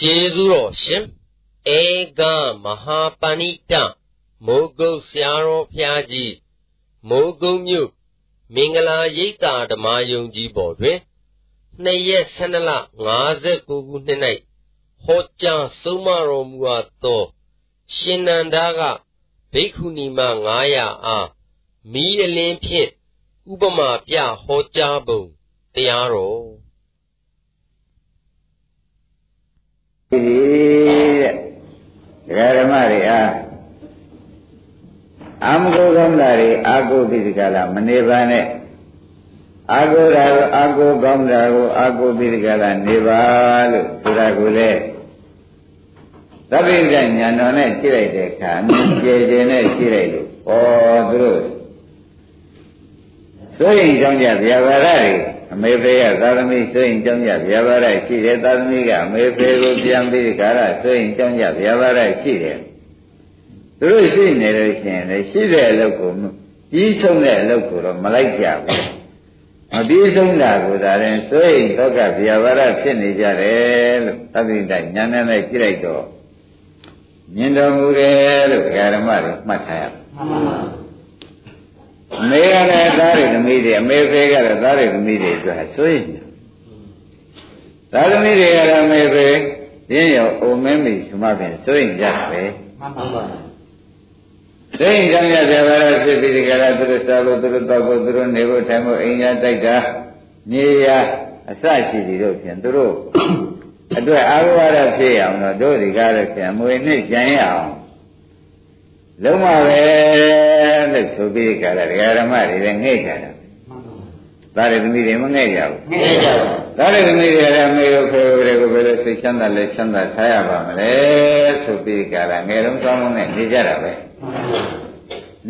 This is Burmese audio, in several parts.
ကျေးဇူးတော်ရှင်ဧကမဟာပဏိတမိုးကုတ်ဆရာတော်ဘုရားကြီးမိုးကုတ်မြို့မင်္ဂလာရိပ်သာဓမ္မယုံကြီးပေါ်တွင်နှစ်ရက်12လ59ခုနှစ်၌ဟောကြားဆုံးမတော်မူအပ်သော ရှင်နန္ဒာကဘိက္ခုနီမ900အားမီးအလင်းဖြင့်ဥပမာပြဟောကြားပုံတရားတော် ဒီတဲ့ဒကာဓမ္မတွေအားအမဂုကောင်းတာတွေအာကိုပိစကလာမနေပါနဲ့အာကိုတာကိုအာကိုကောင်းတာကိုအာကိုပိစကလာနေပါလို့ဆိုတာကိုလေသဗ္ဗိဒညာတော်နဲ့ကြည့်လိုက်တဲ့အခါမြင်ကြည်ကြည်နဲ့ကြည့်လိုက်လို့ဩသူတို့ဆိုရင်ကြောင့်ကြဗျာပါရတွေ အမေဖေကသာသမီဆိုရင်ကြောင့်ကြဗျာပါရရှိတယ်သာသမီကအမေဖေကိုပြန်ပြီးခါရဆိုရင်ကြောင့်ကြဗျာပါရရှိတယ်သူတို့ရှိနေလို့ရှိရင်လည်းရှိတဲ့အလုပ်ကိုပြီးဆုံးတဲ့အလုပ်ကိုတော့မလိုက်ကြဘူးမပြီးဆုံးတာကိုဒါရင်ဆိုရင်တော့ကဗျာပါရဖြစ်နေကြတယ်လို့သတိတိုင်းညာနဲ့နဲ့ကြည့်လိုက်တော့မြင်တော်မူတယ်လို့ဓမ္မတွေမှတ်ထားရပါမှန်ပါအ မေကလည်းသားတွေသမီးတွေအမေဖေကလည်းသားတွေသမီးတွေအတွက်ဆိုရင်သားသမီးတွေကတော့အမေဖေရင်းရောအုံမင်းမိ shum မပင်ဆိုရင်ကြပဲမှန်ပါပါသိရင်ကြောင့်ရပြပါရဖြစ်ပြီးဒီကရသူတို့စားလို့သူတို့တောက်ဖို့သူတို့နေဖို့ထိုင်ဖို့အိမ်ရတိုက်တာနေရအစရှိသည်တို့ဖြင့်သူတို့အတွက်အာဝရဖြစ်အောင်တော့တို့ဒီကားလို့ဖြင့်အမွေနဲ့ကြံရအောင်လုံးမပဲ လို့ဆိုပြီးကြတာဒကာဓမ္မတွေလည်းငဲ့ကြတာသာရသမီးတွေမငဲ့ကြဘူးငဲ့ကြပါသာရသမီးတွေလည်းမေကိုဖေတွေကိုဘယ်လိုစိတ်ချမ်းသာလဲချမ်းသာထားရပါမလဲဆိုပြီးကြတာငယ်လုံးကောင်းလုံးနဲ့နေကြတာပဲ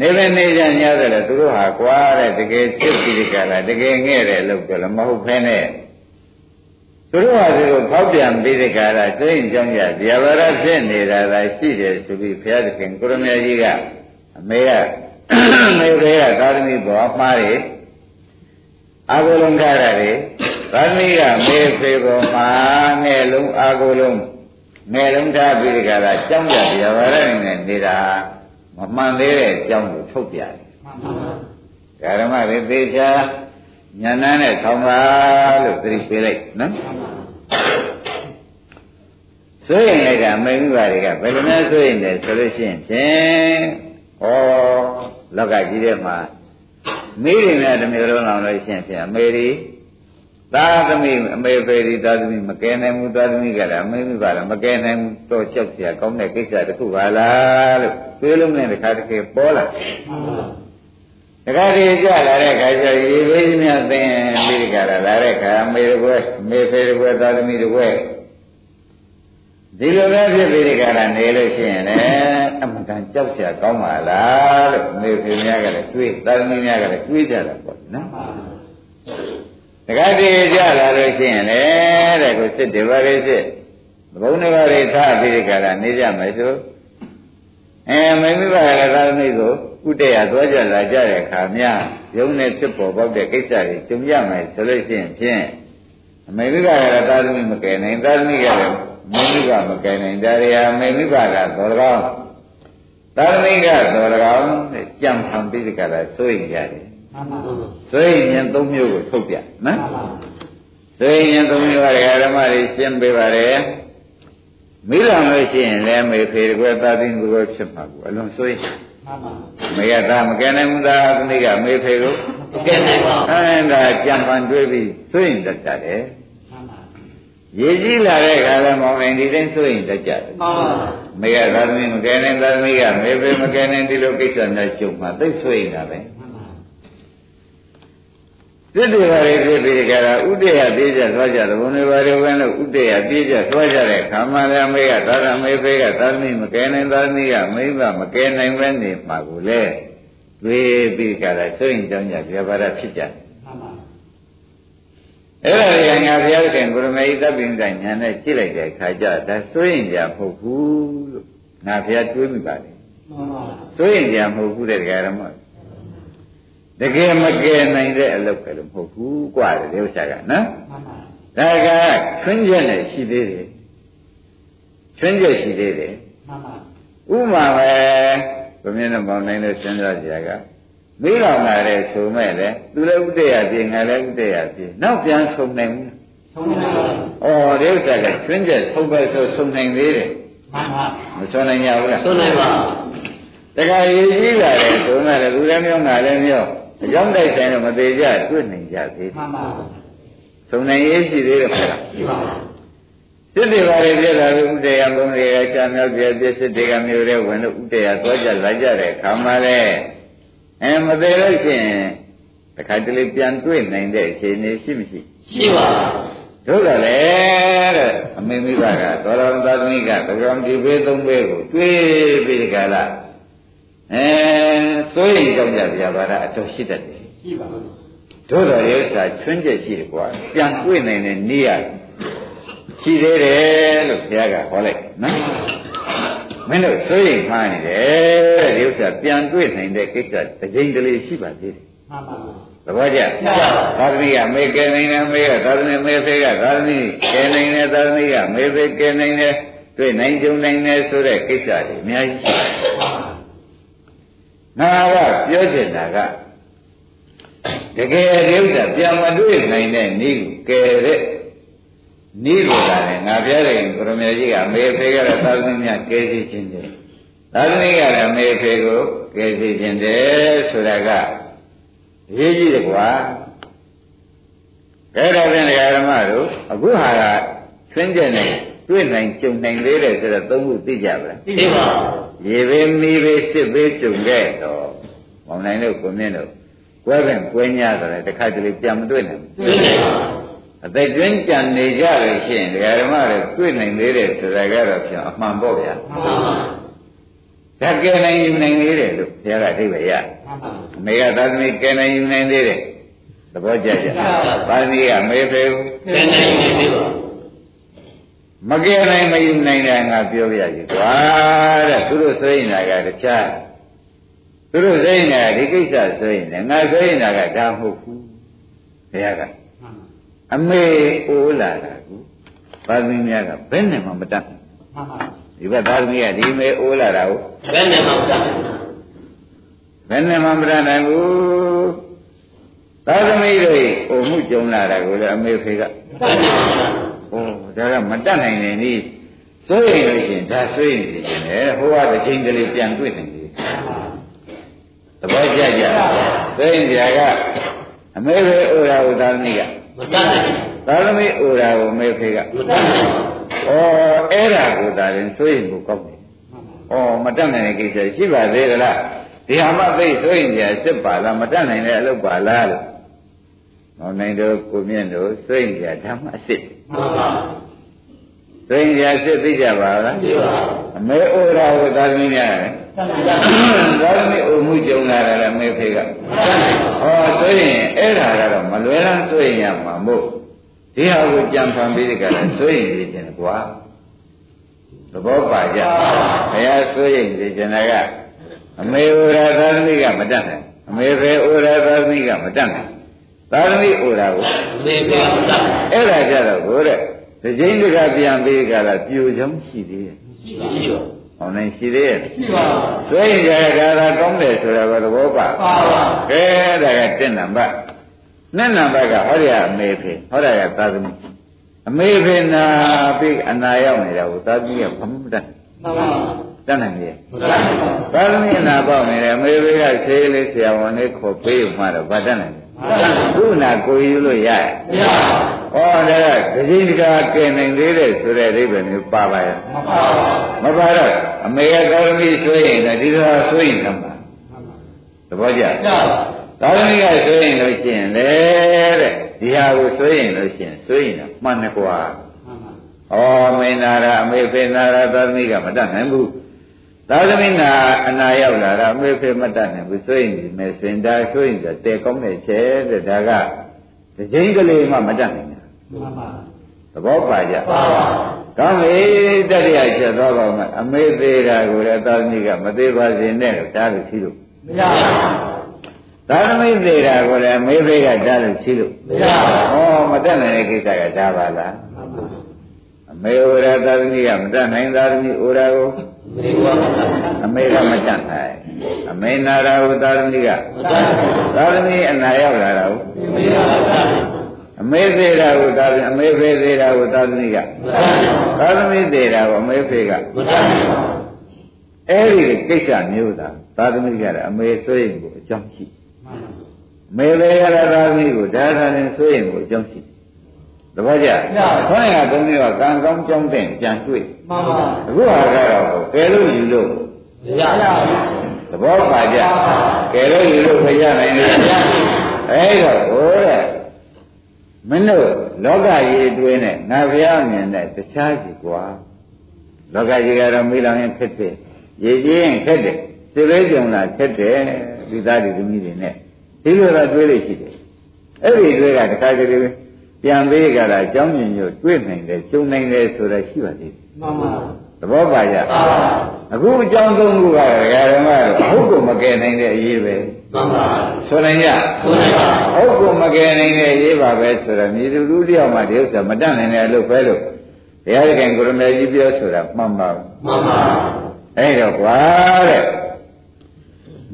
နေပဲနေကြညတယ်လေသူတို့ဟာကွာတဲ့တကယ်ချစ်ပြီးကြတာတကယ်ငဲ့တယ်လို့ပြောလို့မဟုတ်ဖ ೇನೆ သူတို့ဟာသူတို့ဖောက်ပြန်ပြီးတဲ့ကာလစိတ်ကြောင့်ကြဗျာပါရဖြစ်နေတာသာရှိတယ်ဆိုပြီးဘုရားသခင်ကိုရမေကြီးကအမေက မေဖေကသာသမီပေါ်မှားတယ်အာဟုလုံးကြရတယ်သာသမီကမေဖေပေါ်မှာငယ်လုံးအာဟုလုံးငယ်လုံးထားပြီးတဲ့ကာလကြောင့်ကြဗျာပါရနဲ့နေတာမမှန်သေးတဲ့အကြောင်းကိုထုတ်ပြတယ်ဓမ္မတွေသေချာညာနာနဲ့ဆောင်းပါလို့သတိပေးလိုက်နော်ဆိုရင်လည်းကမိန်းမတွေကဘယ်လိုများဆိုရင်လဲဆိုလို့ရှိရင်ဖြင့်ဩ လောကကြီးထဲမှာမိတွေနဲ့တမျိုးလုံးအောင်လို့ရှင်းဖြစ်အမေတွေသားသမီးအမေဖေတွေသားသမီးမကယ်နိုင်ဘူးသားသမီးကလည်းအမေမိပါလားမကယ်နိုင်ဘူးတော့ကြောက်စရာကောင်းတဲ့ကိစ္စတစ်ခုပါလားလို့တွေးလုံးနဲ့တစ်ခါတစ်ခါပေါ်လာတခါတည်းကြလာတဲ့ခါကျရေဘေးမြတ်သင်မိဒီကလာလာတဲ့ခါအမေတွေအမေဖေတွေသားသမီးတွေ ဒီလိုပဲဖြစ်ပြီးဒီကရနေလို့ရှိရင်လည်းအမှန်တန်ကြောက်စရာကောင်းပါလားလို့မေဖေများကလည်းတွေးတာသမီးများကလည်းတွေးကြတာပေါ့နော်တခါတည်းကြလာလို့ရှိရင်လည်းတဲ့ကိုစစ်တွေပါလေစစ်ဘုံတွေပါလေထားပြီးဒီကရနေကြမယ်ဆိုအဲမိမိပါလည်းသာသမီးကိုဥတ္တရာသွားကြလာကြတဲ့အခါများယုံနဲ့ဖြစ်ပေါ်ပေါက်တဲ့ကိစ္စတွေကြုံရမယ်ဆိုလို့ရှိရင်ဖြင့်အမေရိကကလည်းသာသမီးမကယ်နိုင်သာသမီးကလည်း မိမိဘမကယ်နိုင်ဒါရီဟာမေမိဘကသော၎င်းသာသမီကသော၎င်းကြံဖန်ပြီးကြတာစိုးရင်ကြတယ်စိုးရင်ဉာဏ်သုံးမျိုးကိုထုတ်ပြနော်စိုးရင်ဉာဏ်သုံးမျိုးကဓမ္မတွေရှင်းပေးပါတယ်မိလောင်လို့ရှိရင်လည်းမေဖေကွယ်သာသိကွယ်ဖြစ်မှာကိုအလွန်ဆိုရင်မေရသားမကဲနိုင်ဘူးသားသမီးကမေဖေကိုမကဲနိုင်ပါဘူးအဲဒါကြံပန်တွေးပြီးဆိုရင်တတ်တယ် ရေကြီးလာတဲ့ခါလဲမောင်နိုင်ဒီတိုင်းဆိုရင်တတ်ကြတယ်မေရသားသမီးမကဲနိုင်သားသမီးကမေဖေမကဲနိုင်ဒီလိုကိစ္စများရှုံမှသိဆိုရင်တာပဲစစ်တွေပါလေဖြစ်ပြီးကြတာဥဒေယပြေးကြသွားကြတယ်ဘုံတွေပါလေဝင်လို့ဥဒေယပြေးကြသွားကြတဲ့ခါမှလည်းမေကသာသမေဖေကသာသမီမကဲနိုင်သာသမီကမိဘမကဲနိုင်ပဲနေမှာကိုလေတွေးပြီးကြတာဆိုရင်ကြောင့်ကြပြပါရဖြစ်ကြတယ် အဲ့ဒါရငါဘုရားခင်ကိုရမေဤတပ်ပင်ကညာနဲ့ကြည့်လိုက်တဲ့အခါကျဒါဆိုရင်ကြမဟုတ်ဘူးလို့ငါဘုရားတွေးမိပါတယ်ဆိုရင်ကြမဟုတ်ဘူးတဲ့ဓမ္မတကယ်မကယ်နိုင်တဲ့အလုပ်ပဲလို့မဟုတ်ဘူးกว่าတဲ့ဥစ္စာကနော်ဒါကထွင်းချက်နဲ့ရှိသေးတယ် ချွင်းချက်ရှိသေးတယ် မှန်ပါ ဥမာပဲဘုမြင့်တော်နိုင်လို့စဉ်းစားကြက မိလောင်လာတဲ့ဆိုမဲ့လေသူလည်းဥတ္တရာပြေငါလည်းဥတ္တရာပြေနောက်ပြန်ဆုံနိုင်ဘူးဆုံးနေပါဩဒီဥစ္စာကချွင်းချက်ဆုံးပဲဆိုဆုံနိုင်သေးတယ်မှန်ပါမဆုံနိုင်ကြဘူးလားဆုံးနေပါတခါရေးကြီးလာတယ်ဆိုမဲ့လေသူလည်းမျိုးငါလည်းမျိုးအကြောင်းတိုက်ဆိုင်တော့မသေးကြတွေ့နိုင်ကြသေးမှန်ပါဆုံနိုင်ရေးရှိသေးတယ်ခေါ်လားရှိပါစစ်တွေပါလေပြလာလို့ဥတ္တရာဘုံတွေကချာမြောက်ပြပြစစ်တွေကမျိုးတဲ့ဝင်လို့ဥတ္တရာသွားကြလာကြတဲ့ခါမှလည်း အဲမသေးလို့ရှိရင်တခါတလေပြန်တွေ့နိုင်တဲ့အခြေအနေရှိမရှိရှိပါတို့ကလည်းတဲ့အမေမိဘကသောတော်သာသမီကသကောင်ဒီဘေးသုံးဘေးကိုတွေးပြီးဒီကလာအဲစိုးရင်ကြောက်ကြပြပါတာအတော်ရှိတတ်တယ်ရှိပါတို့တော်ရဲ့ဥစ္စာချွင်းချက်ရှိတယ်ကွာပြန်တွေ့နိုင်တဲ့နေရရှိသေးတယ်လို့ဘုရားကဟောလိုက်နော် မင်းတို့စိုးရင်မှားနေတယ်ဒီဥစ္စာပြန်တွေ့နိုင်တဲ့ကိစ္စတစ်ကြိမ်တလေရှိပါသေးတယ်မှန်ပါသဘောကျသာသမီကမေကဲနိုင်တယ်မေကသာသမီမေဖေကသာသမီကဲနိုင်တယ်သာသမီကမေဖေကဲနိုင်တယ်တွေ့နိုင်ကြုံနိုင်တယ်ဆိုတဲ့ကိစ္စတွေအများကြီးရှိတယ်ငါကပြောချင်တာကတကယ်ဒီဥစ္စာပြန်မတွေ့နိုင်တဲ့ဤကိုကဲတဲ့ ဤကိုကလည်းငါပြောတယ်ပရမေကြီးကမေဖေကလည်းသာသမီများကဲစီခြင်းတယ်သာသမီကလည်းမေဖေကိုကဲစီခြင်းတယ်ဆိုတာကရေးကြည့်တယ်ကွာကဲတော့ဖြင့်ဒကာဓမ္မတို့အခုဟာကဆွင်းကျက်နေတွေ့နိုင်ကြုံနိုင်သေးတယ်ဆိုတော့သုံးခုသိကြပါလားရှိပါရေဘေးမီးဘေးစစ်ဘေးကြုံခဲ့တော့မောင်နိုင်တို့ကိုမြင့်တို့ကွဲပင်ကွဲညတယ်တခါတလေပြန်မတွေ့နိုင်ဘူးတွေ့နေပါ အသက်ကျွင်းကြံနေကြလို့ရှိရင်ဒကာဓမ္မတွေတွေ့နိုင်သေးတယ်ဆိုတာကတော့ဖြင့်အမှန်ပေါ့ဗျာမှန်ပါဒါကဲနိုင်ယူနိုင်သေးတယ်လို့ဘုရားကအဓိပ္ပာယ်ရမှန်ပါအမေကသာသမီကဲနိုင်ယူနိုင်သေးတယ်သဘောကျကြသာသမီကမေဖေဘူးကဲနိုင်နေပြီပါမကဲနိုင်မယူနိုင်တယ်ငါပြောပြကြည့်ကွာတဲ့သူတို့ဆိုရင်ကတခြားသူတို့ဆိုရင်ကဒီကိစ္စဆိုရင်ငါဆိုရင်ကဒါမဟုတ်ဘူးဘုရားကမှန်ပါ အမေအိုးလာတာကူသာသမီများကဘယ်နဲ့မှမတတ်ဘူးမှန်ပါဒီဘက်သာသမီကဒီမေအိုးလာတာကိုဘယ်နဲ့မှမတတ်ဘယ်နဲ့မှမတတ်နိုင်ဘူးသာသမီတွေအိုမှုကြုံလာတာကိုလည်းအမေဖေကဘယ်နဲ့မှမတတ်။ဩဒါကမတတ်နိုင်နေနီးစိုးရင်လို့ရှိရင်ဒါစိုးရင်နေတယ်ဟိုကတစ်ချိန်တလေပြန်တွေ့နေတယ်။သဘောကျကြ။စိုးရင်ကြကအမေဖေဩရာကိုသာသမီက မတတ်နိုင်သာသမီဩရာကိုအမေဖေကမတတ်နိုင်ဩအဲ့ဒါကိုသာရင်စိုးရင်ကိုကောက်တယ်။ဩမတတ်နိုင်တဲ့ကိစ္စရှိပါသေးသလား။ဒီဟာမှသိစိုးရင်ကြစစ်ပါလားမတတ်နိုင်တဲ့အလုပ်ပါလားလို့။မောင်နိုင်တို့ကိုမြင့်တို့စိုးရင်ကြဓမ္မအစ်စ်မှန်ပါသိင်ရာစစ်သိကြပါလားဒီပါအမေဩရာဝသာသမီများတယ် တတ်နိုင်တတ်သာသမီအိုမှုကြုံလာတယ်အမေဖေကနိုင်ဟောဆိုရင်အဲ့ဒါကတော့မလွယ်လန်းဆိုရင်ရမှာမို့ဒီဟာကိုကြံဖန်ပြီးဒီကလည်းဆိုရင်နေခြင်းကွာသဘောပါကြဘုရားဆိုရင်နေခြင်းကအမေဩရာသာသမီကမတတ်နိုင်အမေဖေဩရာသာသမီကမတတ်နိုင်သာသမီဩရာကိုမေဖေမတတ်အဲ့ဒါကြတော့ကိုတဲ့ဒီကျင်းတကပြန်ပြီးကြတာပြိုချောင်းရှိသေးတယ်ရှိပါရှိ ပါ။ဟောနိုင်ရှိသေးရဲ့ရှိပါ။ဆိုရင်ကြတာဒါကောင်းတယ်ဆိုတာကသဘောပါပါပါ။ကဲဒါကတက်နံပါတ်။နှစ်နံပါတ်ကဟောရအမေဖေဟောရကသာသမီ။အမေဖေနာပြီးအနာရောက်နေတာကိုသာသမီကဘမတတ်မှန်ပါတတ်နိုင်ရဲ့မတတ်နိုင်။သာသမီအနာပေါက်နေတယ်အမေဖေကဆေးလေးဆရာဝန်လေးခေါ်ပေးမှတော့ဗတ်တတ်နိုင်တယ်မတတ်နိုင်။ ခုနာကိုယူလို့ရရဲ့မရပါ။ဟောဒါကဒဇိတကာကဲနိုင်သေးတယ်ဆိုတဲ့အိဗယ်မျိုးပါပါရဲ့မပါပါ။မပါတော့အမေကသာသမီဆိုရင်လည်းဒီလိုဆိုရင်သမှာသဘောကျကြပါသာသမီကဆိုရင်လို့ရှိရင်လေတဲ့ဒီဟာကိုဆိုရင်လို့ရှိရင်ဆိုရင်တော့မှန်တယ်ကွာမှန်ပါဩမင်းနာရာအမေဖေနာရာသာသမီကမတတ်နိုင်ဘူး သာသမီနာအနာရောက်လာတာအမေဖေမတတ်နိုင်ဘူးဆိုရင်ဒီမဲ့စင်တာဆိုရင်တော့တဲကောင်းတဲ့ချဲတဲ့ဒါကဒီချင်းကလေးမှမတတ်နိုင်ဘူးမှန်ပါသဘောပါကြပါပါကောင်းပြီတတိယချက်သွားပါမယ်အမေသေးတာကိုလည်းသာသမီကမသေးပါစေနဲ့လို့တားလို့ရှိလို့မရပါသာသမိသေးတာကိုလည်းအမေဖေးကတားလို့ရှိလို့မရပါဩမတက်နိုင်တဲ့ကိစ္စကဒါပါလားမှန်ပါအမေဩရာသာသမီကမတတ်နိုင်သာသမီဩရာကိုမေဝမတတ် အမေကမတတ်နိုင်အမေနာရာကိုသာသမီကမတတ်သာသမီအနာရောက်လာတာကိုမေဝမတတ်အမေသေးတာကိုသာသမီအမေဖေသေးတာကိုသာသမီကမတတ်သာသမီသေးတာကိုအမေဖေကမတတ်အဲ့ဒီကိစ္စမျိုးသာသာသမီကလည်းအမေဆိုရင်ကိုအကြောင်းရှိမေဖေကလည်းသာသမီကိုဒါသာရင်ဆိုရင်ကိုအကြောင်းရှိတပည့်ကြခေါင်းကသုံးမျိုးကကံကောင်းကြောင်းတဲ့ကြံတွေ့ မှန်ပါအခုဟာကတော့ကဲလို့ယူလို့ရရသဘောပါကြကဲလို့ယူလို့ခရနိုင်တယ်အဲ့တော့ဟိုတဲ့မင်းတို့လောကကြီးအတွင်းနဲ့ငါဘုရားမြင်တဲ့တခြားစီကွာလောကကြီးကတော့မိလောင်ရင်ခက်တယ်ရေကြီးရင်ခက်တယ်စိတ်လေးကြုံလာခက်တယ်ဒီသားဒီသမီးတွေနဲ့ဒီလိုတော့တွေးလို့ရှိတယ်အဲ့ဒီတွေကတခါတည်းပြ န်ပေးကြတာအကြောင်းညွှန်ညွှန်တွေးနိုင်တယ်ကျုံနိုင်တယ်ဆိုတာရှိပါသေးတယ်မှန်ပါသဘောပါကြအာအခုအကြောင်းသုံးခုကဓမ္မတော့ဟုတ်ကိုမကယ်နိုင်တဲ့အရေးပဲမှန်ပါဆိုနိုင်ကြဘုရားပါဟုတ်ကိုမကယ်နိုင်တဲ့အရေးပါပဲဆိုတော့မြေသူလူတယောက်မှဒီဥစ္စာမတတ်နိုင်တဲ့အလုပ်ပဲလို့ဘုရားခင်ကိုရမေကြီးပြောဆိုတာမှန်ပါဘူးမှန်ပါအဲ့တော့ကွာတဲ့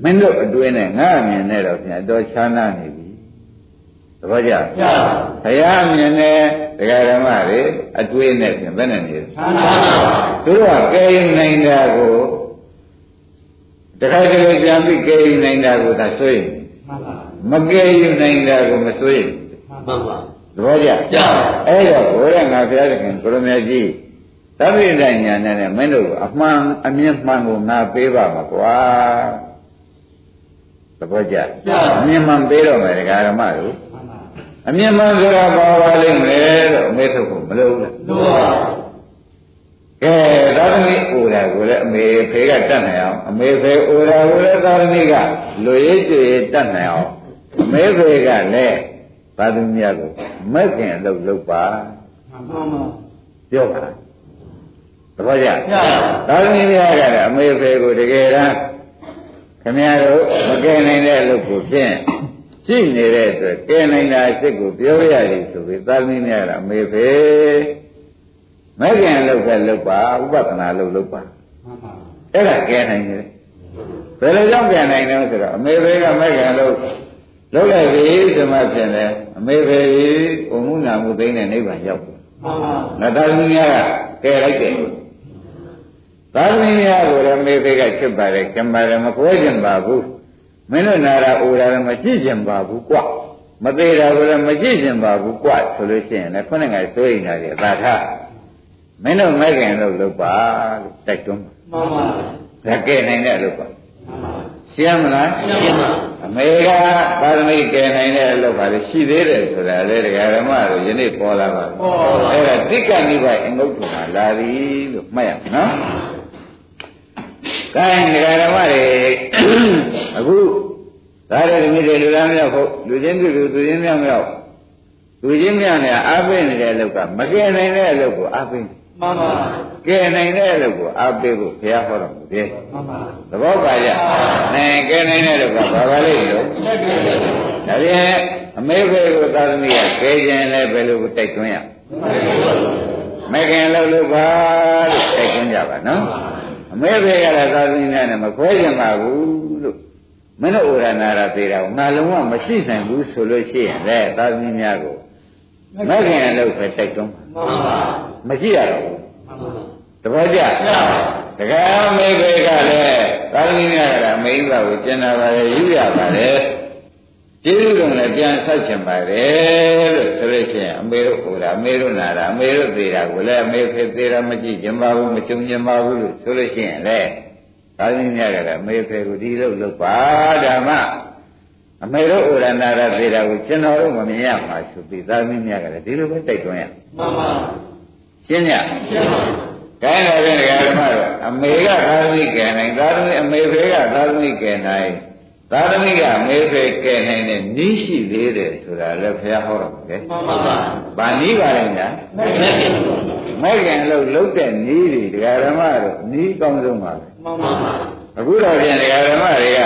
မင်းတို့အတွင်းနဲ့ငါအမြင်နဲ့တော့ပြန်တော့ချာနာနေပြီ သဘောကျရဘုရားအမြင်နဲ့တရားဓမ္မတွေအတွင်းနဲ့ပြန်ဘယ်နဲ့နေလဲသာနာပါသူတို့ကကဲရင်နိုင်တာကိုတခါတလေပြန်ပြီးကဲရင်နိုင်တာကိုသာဆွေးမှန်ပါမကဲရင်နိုင်တာကိုမဆွေးမှန်ပါသဘောကျရအဲ့တော့ဘုရားငါဘုရားသခင်ကိုရမေကြီးသဗ္ဗိဒညာနဲ့နဲ့မင်းတို့အမှန်အမြင်မှန်ကိုငါပေးပါမှာကွာသဘောကျအမြင်မှန်ပေးတော့မယ်ဒကာရမတို့မှန်ပါ အမြင်မှန်ဆိုတာဘာပါလိမ့်မယ်လို့အမေထုတ်ဖို့မလုပ်ဘူးလို့ပါကဲသာသမီအိုတာကိုလည်းအမေဖေကတတ်နိုင်အောင်အမေဖေအိုတာကိုလည်းသာသမီကလူရေးကြွေတတ်နိုင်အောင်အမေဖေကလည်းသာသမီများကိုမက်ခင်အလုပ်လုပ်ပါမှန်ပါပြောပါသဘောကျရသာသမီများကလည်းအမေဖေကိုတကယ်တမ်းခင်ဗျားတို့မကယ်နိုင်တဲ့အလုပ်ကိုဖြင့် ရှိနေတဲ့အတွက်ကယ်နိုင်တာအစ်စ်ကိုပြောရတယ်ဆိုပြီးသာသမီများကအမေဖေမက်ခင်အလုပ်ပဲလုပ်ပါဥပဒနာလုပ်လုပ်ပါမှန်ပါအဲ့ဒါကဲနိုင်တယ်ဘယ်လိုကြောင့်ကဲနိုင်တယ်ဆိုတော့အမေဖေကမိုက်ကန်လို့လုပ်လိုက်ပြီဆိုမှဖြစ်တယ်အမေဖေကြီးဘုံမှုနာမှုသိတဲ့နိဗ္ဗာန်ရောက်တယ်မှန်ပါငါသာသမီများကကဲလိုက်တယ်သာသမီများကိုလည်းအမေဖေကချစ်ပါတယ်ကံပါတယ်မကွဲကျင်ပါဘူး မင်းတို့နာရာအိုရာလည်းမကြည့်ကျင်ပါဘူးကွမသေးတာကိုလည်းမကြည့်ကျင်ပါဘူးကွဆိုလို့ရှိရင်လည်းခုနကစိုးရိမ်တာတွေအသာထားမင်းတို့မိုက်ကန်လို့လုပ်ပါလို့တိုက်တွန်းပါမှန်ပါဒါကဲနိုင်တဲ့လုပ်ပါမှန်ပါရှင်းမလားရှင်းပါအမေကပါရမီကဲနိုင်တဲ့အလုပ်ပါလေရှိသေးတယ်ဆိုတာလေဒကာရမတို့ယနေ့ပေါ်လာပါဘူးအဲ့ဒါတိက္ကနိဗ္ဗာန်အင်္ဂုတ္တမှာလာပြီလို့မှတ်ရမယ်နော်ကိုင်းဒကာရမတွေအခု ဒါရတဲ့မိတွေလူသားမြောက်ဖို့လူချင်းတူလူသူချင်းမြောက်မြောက်လူချင်းမြောက်နဲ့အားပေးနေတဲ့အလုပ်ကမကဲနိုင်တဲ့အလုပ်ကိုအားပေးတယ်မှန်ပါကဲနိုင်တဲ့အလုပ်ကိုအားပေးဖို့ဘုရားဟောတော်မူတယ်မှန်ပါသဘောပါကြ။နိုင်ကဲနိုင်တဲ့တော့ဘာပါလိမ့်လို့လက်ပြတယ်ဒါပြန်အမေဖေကိုသာသမီကကဲခြင်းလည်းဘယ်လိုတိုက်တွန်းရမခင်လို့လို့ပါလို့တိုက်တွန်းကြပါနော်အမေဖေကလည်းသာသမီများနဲ့မခွဲခြင်းပါဘူးလို့ မင်းတို့ဩရနာရသေးတာကိုငါလုံးဝမရှိနိုင်ဘူးဆိုလို့ရှိရင်လေသာသမီများကိုမခင်လို့ပဲတိုက်တွန်းပါမှန်ပါမရှိရတော့ဘူးမှန်ပါတပည့်ကြရတကယ်မေဘေကလည်းသာသမီများကလည်းမိန်းမကိုကျင်နာပါလေယူရပါလေကျေးဇူးတော်လည်းပြန်ဆက်ချင်ပါတယ်လို့ဆိုလို့ရှိရင်အမေတို့ဟိုတာအမေတို့နာတာအမေတို့သေးတာကိုလည်းအမေဖေသေးတာမကြည့်ကြပါဘူးမကြုံကြပါဘူးလို့ဆိုလို့ရှိရင်လေ သာသမီများကလည်းအမေဖေကိုဒီလိုလုပ်ပါဓမ္မအမေတို့ဩရဏရသေးတာကိုကျွန်တော်တို့မမြင်ရမှာဆိုပြီးသာသမီများကလည်းဒီလိုပဲတိုက်တွန်းရမှန်ပါရှင်းညရှင်းပါကိုင်းတော်ပြန်ဓမ္မတော့အမေကသာသမီကယ်နိုင်သာသမီအမေဖေကသာသမီကယ်နိုင်သာသမီကအမေဖေကယ်နိုင်တဲ့နီးရှိသေးတယ်ဆိုတာလည်းဘုရားဟောတော်မူတယ်မှန်ပါ။ဗာနီးပါလိမ့်လားလက်ပြ။မဲ့ခင်လို့လုတ်တဲ့နီးတွေဓမ္မတော့နီးကောင်းဆုံးပါပဲ မှန်ပါ။အခုတော့ပြန်ဓမ္မတွေက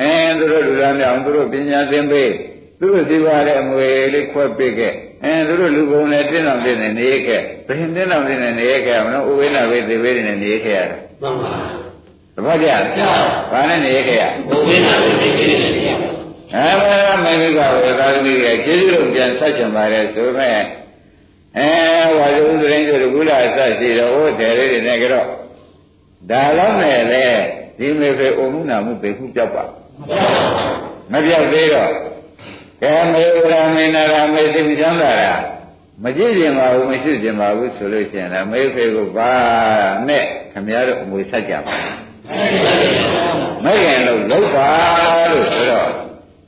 အဲသူတို့လူသားများအောင်သူတို့ပညာသင်ပေးသူတို့စီပါတဲ့အမွေလေးခွဲပေးခဲ့အအဲသူတို့လူကုန်နဲ့တင်းတော်တင်းနေနေခဲ့ဘယ်တင်းတော်တင်းနေနေခဲ့မလို့ဥဝိနာဝိသေဝိနေနေခဲ့ရတာမှန်ပါတပတ်ကြဘာနဲ့နေခဲ့ရဘုဝိနာဝိသေကိရိနေရအဲဘာမင်းကဝေသာသမီးရဲ့ကျေးဇူးတော်ပြန်ဆက်ချင်ပါတယ်ဆိုမဲ့အဲဝါဇုံတိုင်းတို့ကုလားဆက်ရှိတော့ဟိုတယ်လေးတွေနဲ့ကြတော့ ဒါတော့နဲ့လေဒီမေဖေအုံမှုနာမှုပေခုပြောက်ပါမပြောက်သေးတော့ကဲမေဝရမေနာရာမေစိတ်ချမ်းသာတာမကြည့်ကျင်ပါဘူးမရှိကျင်ပါဘူးဆိုလို့ရှိရင်လည်းမေဖေကိုပါနဲ့ခမရတို့အမွေဆက်ကြပါမဲ့ခင်လို့လောက်ပါလို့ဆိုတော့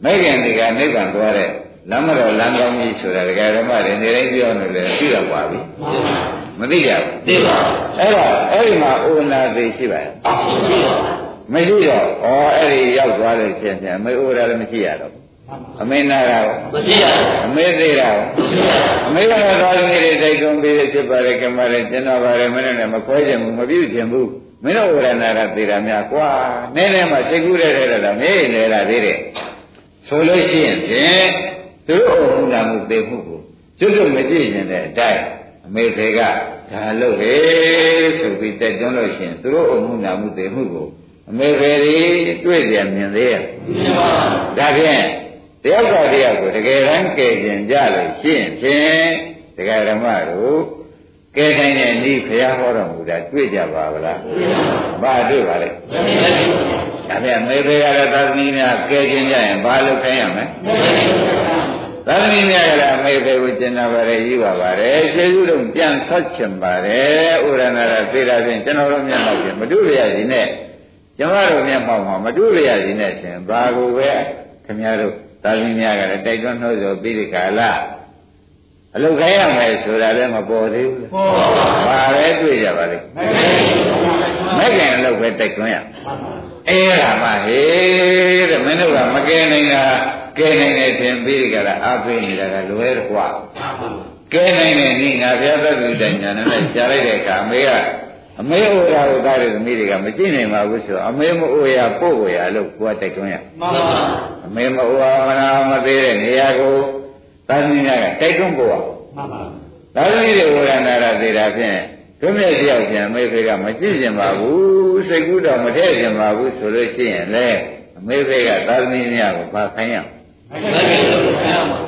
မဲ့ခင်ဒီကနိဗ္ဗာန်သွားတဲ့လမ်းမတော်လမ်းကောင်းကြီးဆိုတာဒကာဓမ္မတွေနေတိုင်းပြောနေတယ်သိတော့ပါပြီ မသိကြဘူးသိပါအဲ့တော့အဲ့ဒီမှာဥနာသေးရှိပါရဲ့မရှိပါမရှိတော့ဩအဲ့ဒီရောက်သွားလို့ရှင်ပြန်အမေဥရာလည်းမရှိရတော့ဘူးအမေနာတာရောမရှိရအမေသေးတာရောမရှိရအမေကတော့သာသမီတွေတိုက်တွန်းပေးတဲ့ဖြစ်ပါလေကမလည်းကျင်တော်ပါလေမင်းနဲ့မခွဲခြင်းဘူးမပြုခြင်းဘူးမင်းတို့ဥရနာတာသေးတာများကွာနည်းနည်းမှစိတ်ကူးတဲ့တဲ့တော့မေးလေလာသေးတယ်ဆိုလို့ရှိရင်ဖြင့်သူတို့အုံနာမှုသိမှုကိုကျွတ်ကျွတ်မကြည့်ရင်တဲ့အတိုင်း အမေဖေကဒါလို့လေဆိုပြီးတက်တွန်းလို့ရှိရင်သူတို့အုံနာမှုသိမှုကိုအမေဖေတွေတွေ့ကြမြင်သေးရဲ့မရှိပါဒါဖြင့်တယောက်ကတယောက်ကိုတကယ်တမ်းကယ်ကျင်ကြလို့ရှင်းဖြင့်ဒကာဓမ္မတို့ကယ်နိုင်တဲ့ဤဘုရားဟောတော်မူတာတွေ့ကြပါဗလားဘာတွေ့ပါလဲဒါဖြင့်မေဖေရတဲ့သာသမီများကယ်ကျင်ကြရင်ဘာလုပ်ခိုင်းရမလဲ သာသမီများကလည်းမေဖေကိုကျင်နာပါတယ်ယူပါပါတယ်ကျေးဇူးတော်ပြန်ဆက်ချင်ပါတယ်ဥရဏရသေတာဖြင့်ကျွန်တော်တို့မျက်မှောက်ပြင်မတွေ့ရရင်နဲ့ကျမတို့မျက်မှောက်မှာမတွေ့ရရင်နဲ့ရှင်ဘာကိုပဲခင်ဗျားတို့သာသမီများကလည်းတိုက်တွန်းနှိုးဆော်ပြီးဒီကာလအလုတ်ခိုင်းရမယ်ဆိုတာလည်းမပေါ်သေးဘူးပေါ်ပါဘာပဲတွေ့ကြပါလိမ့်မဲ့ခင်အလုတ်ပဲတိုက်တွန်းရအဲ့ဒါမှဟေးတဲ့မင်းတို့ကမကဲနိုင်တာ ကဲနိုင်တယ်ထင်ပြီးဒီကလာအားပေးနေတာကလွဲတော့ကွာကဲနိုင်တဲ့နေ့ငါဘုရားသက္ကုတညာနဲ့ရှားလိုက်တဲ့အခါအမေကအမေအိုရာကိုသားတဲ့သမီးတွေကမကြည့်နိုင်ပါဘူးဆိုအမေမအိုရာပို့ကိုရလို့ကိုယ်ကတိုက်တွန်းရမှန်ပါအမေမအိုရာမနာမသေးတဲ့နေရာကိုသာသမီများကတိုက်တွန်းပို့ရမှန်ပါသာသမီတွေဝရဏရသေးတာဖြင့်သူမြတ်တယောက်ပြန်မေဖေကမကြည့်ကျင်ပါဘူးစိတ်ကူးတော့မထည့်ကျင်ပါဘူးဆိုလို့ရှိရင်လေအမေဖေကသာသမီများကိုဗာခိုင်းရမရှိလို့ခံရ မှာ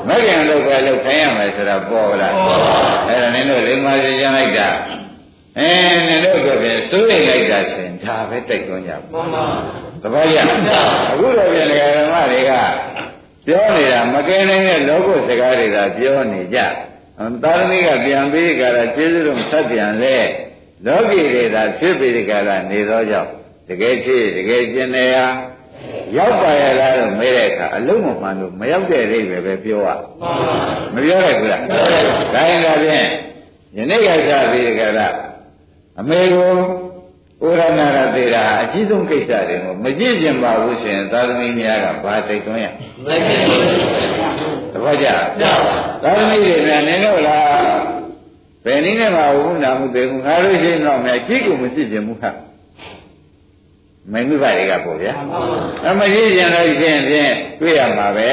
မကင်လို့ပဲလို့ခိုင်းရမယ်ဆိုတာပေါ်လာပေါ်ပါအဲ့ဒါနင်တို့လိမ္မာစီကျန်လိုက်တာအဲနင်တို့ကပဲစိုးရိမ်လိုက်တာဆိုရင်ဒါပဲတိုက်တွန်းကြပါမှန်ပါသဘောကျအခုတော့ပြန်ဓမ္မတွေကပြောနေတာမကဲနိုင်တဲ့လောကုစကားတွေသာပြောနေကြသာသမီကပြန်ပြီးကြတာကျေးဇူးတော်ဆက်ပြန်လဲလောကီတွေသာဖြစ်ပြီးကြတာနေသောကြောင့်တကယ်ဖြစ်တကယ်ကျင်နေရ ရောက်ပါရလားလို့မေးတဲ့အခါအလုံးမမှန်လို့မရောက်တဲ့အိဗယ်ပဲပြောရမှန်ပါမပြောရဘူးလားဒါရင်ဒါဖြင့်ယနေ့ကစားပြီးကြတာအမေကိုဥရဏရသေးတာအကြီးဆုံးကိစ္စတွေကိုမကြည့်ကျင်ပါဘူးဆိုရင်သာသမီများကဘာတိုက်တွန်းရမရှိလို့သဘောကျရပါသာသမီတွေနဲ့နင်တို့လားဘယ်နည်းနဲ့မှဝုနာမှုသေးဘူးငါတို့ရှိရင်တော့မြတ်ကြီးကိုမကြည့်ကျင်ဘူးဟာ မင်းမိဘတွေကပေါ့ဗျာမှန်ပါအမကြည့်ကျင်လို့ရှိရင်ဖြင့်တွေ့ရမှာပဲ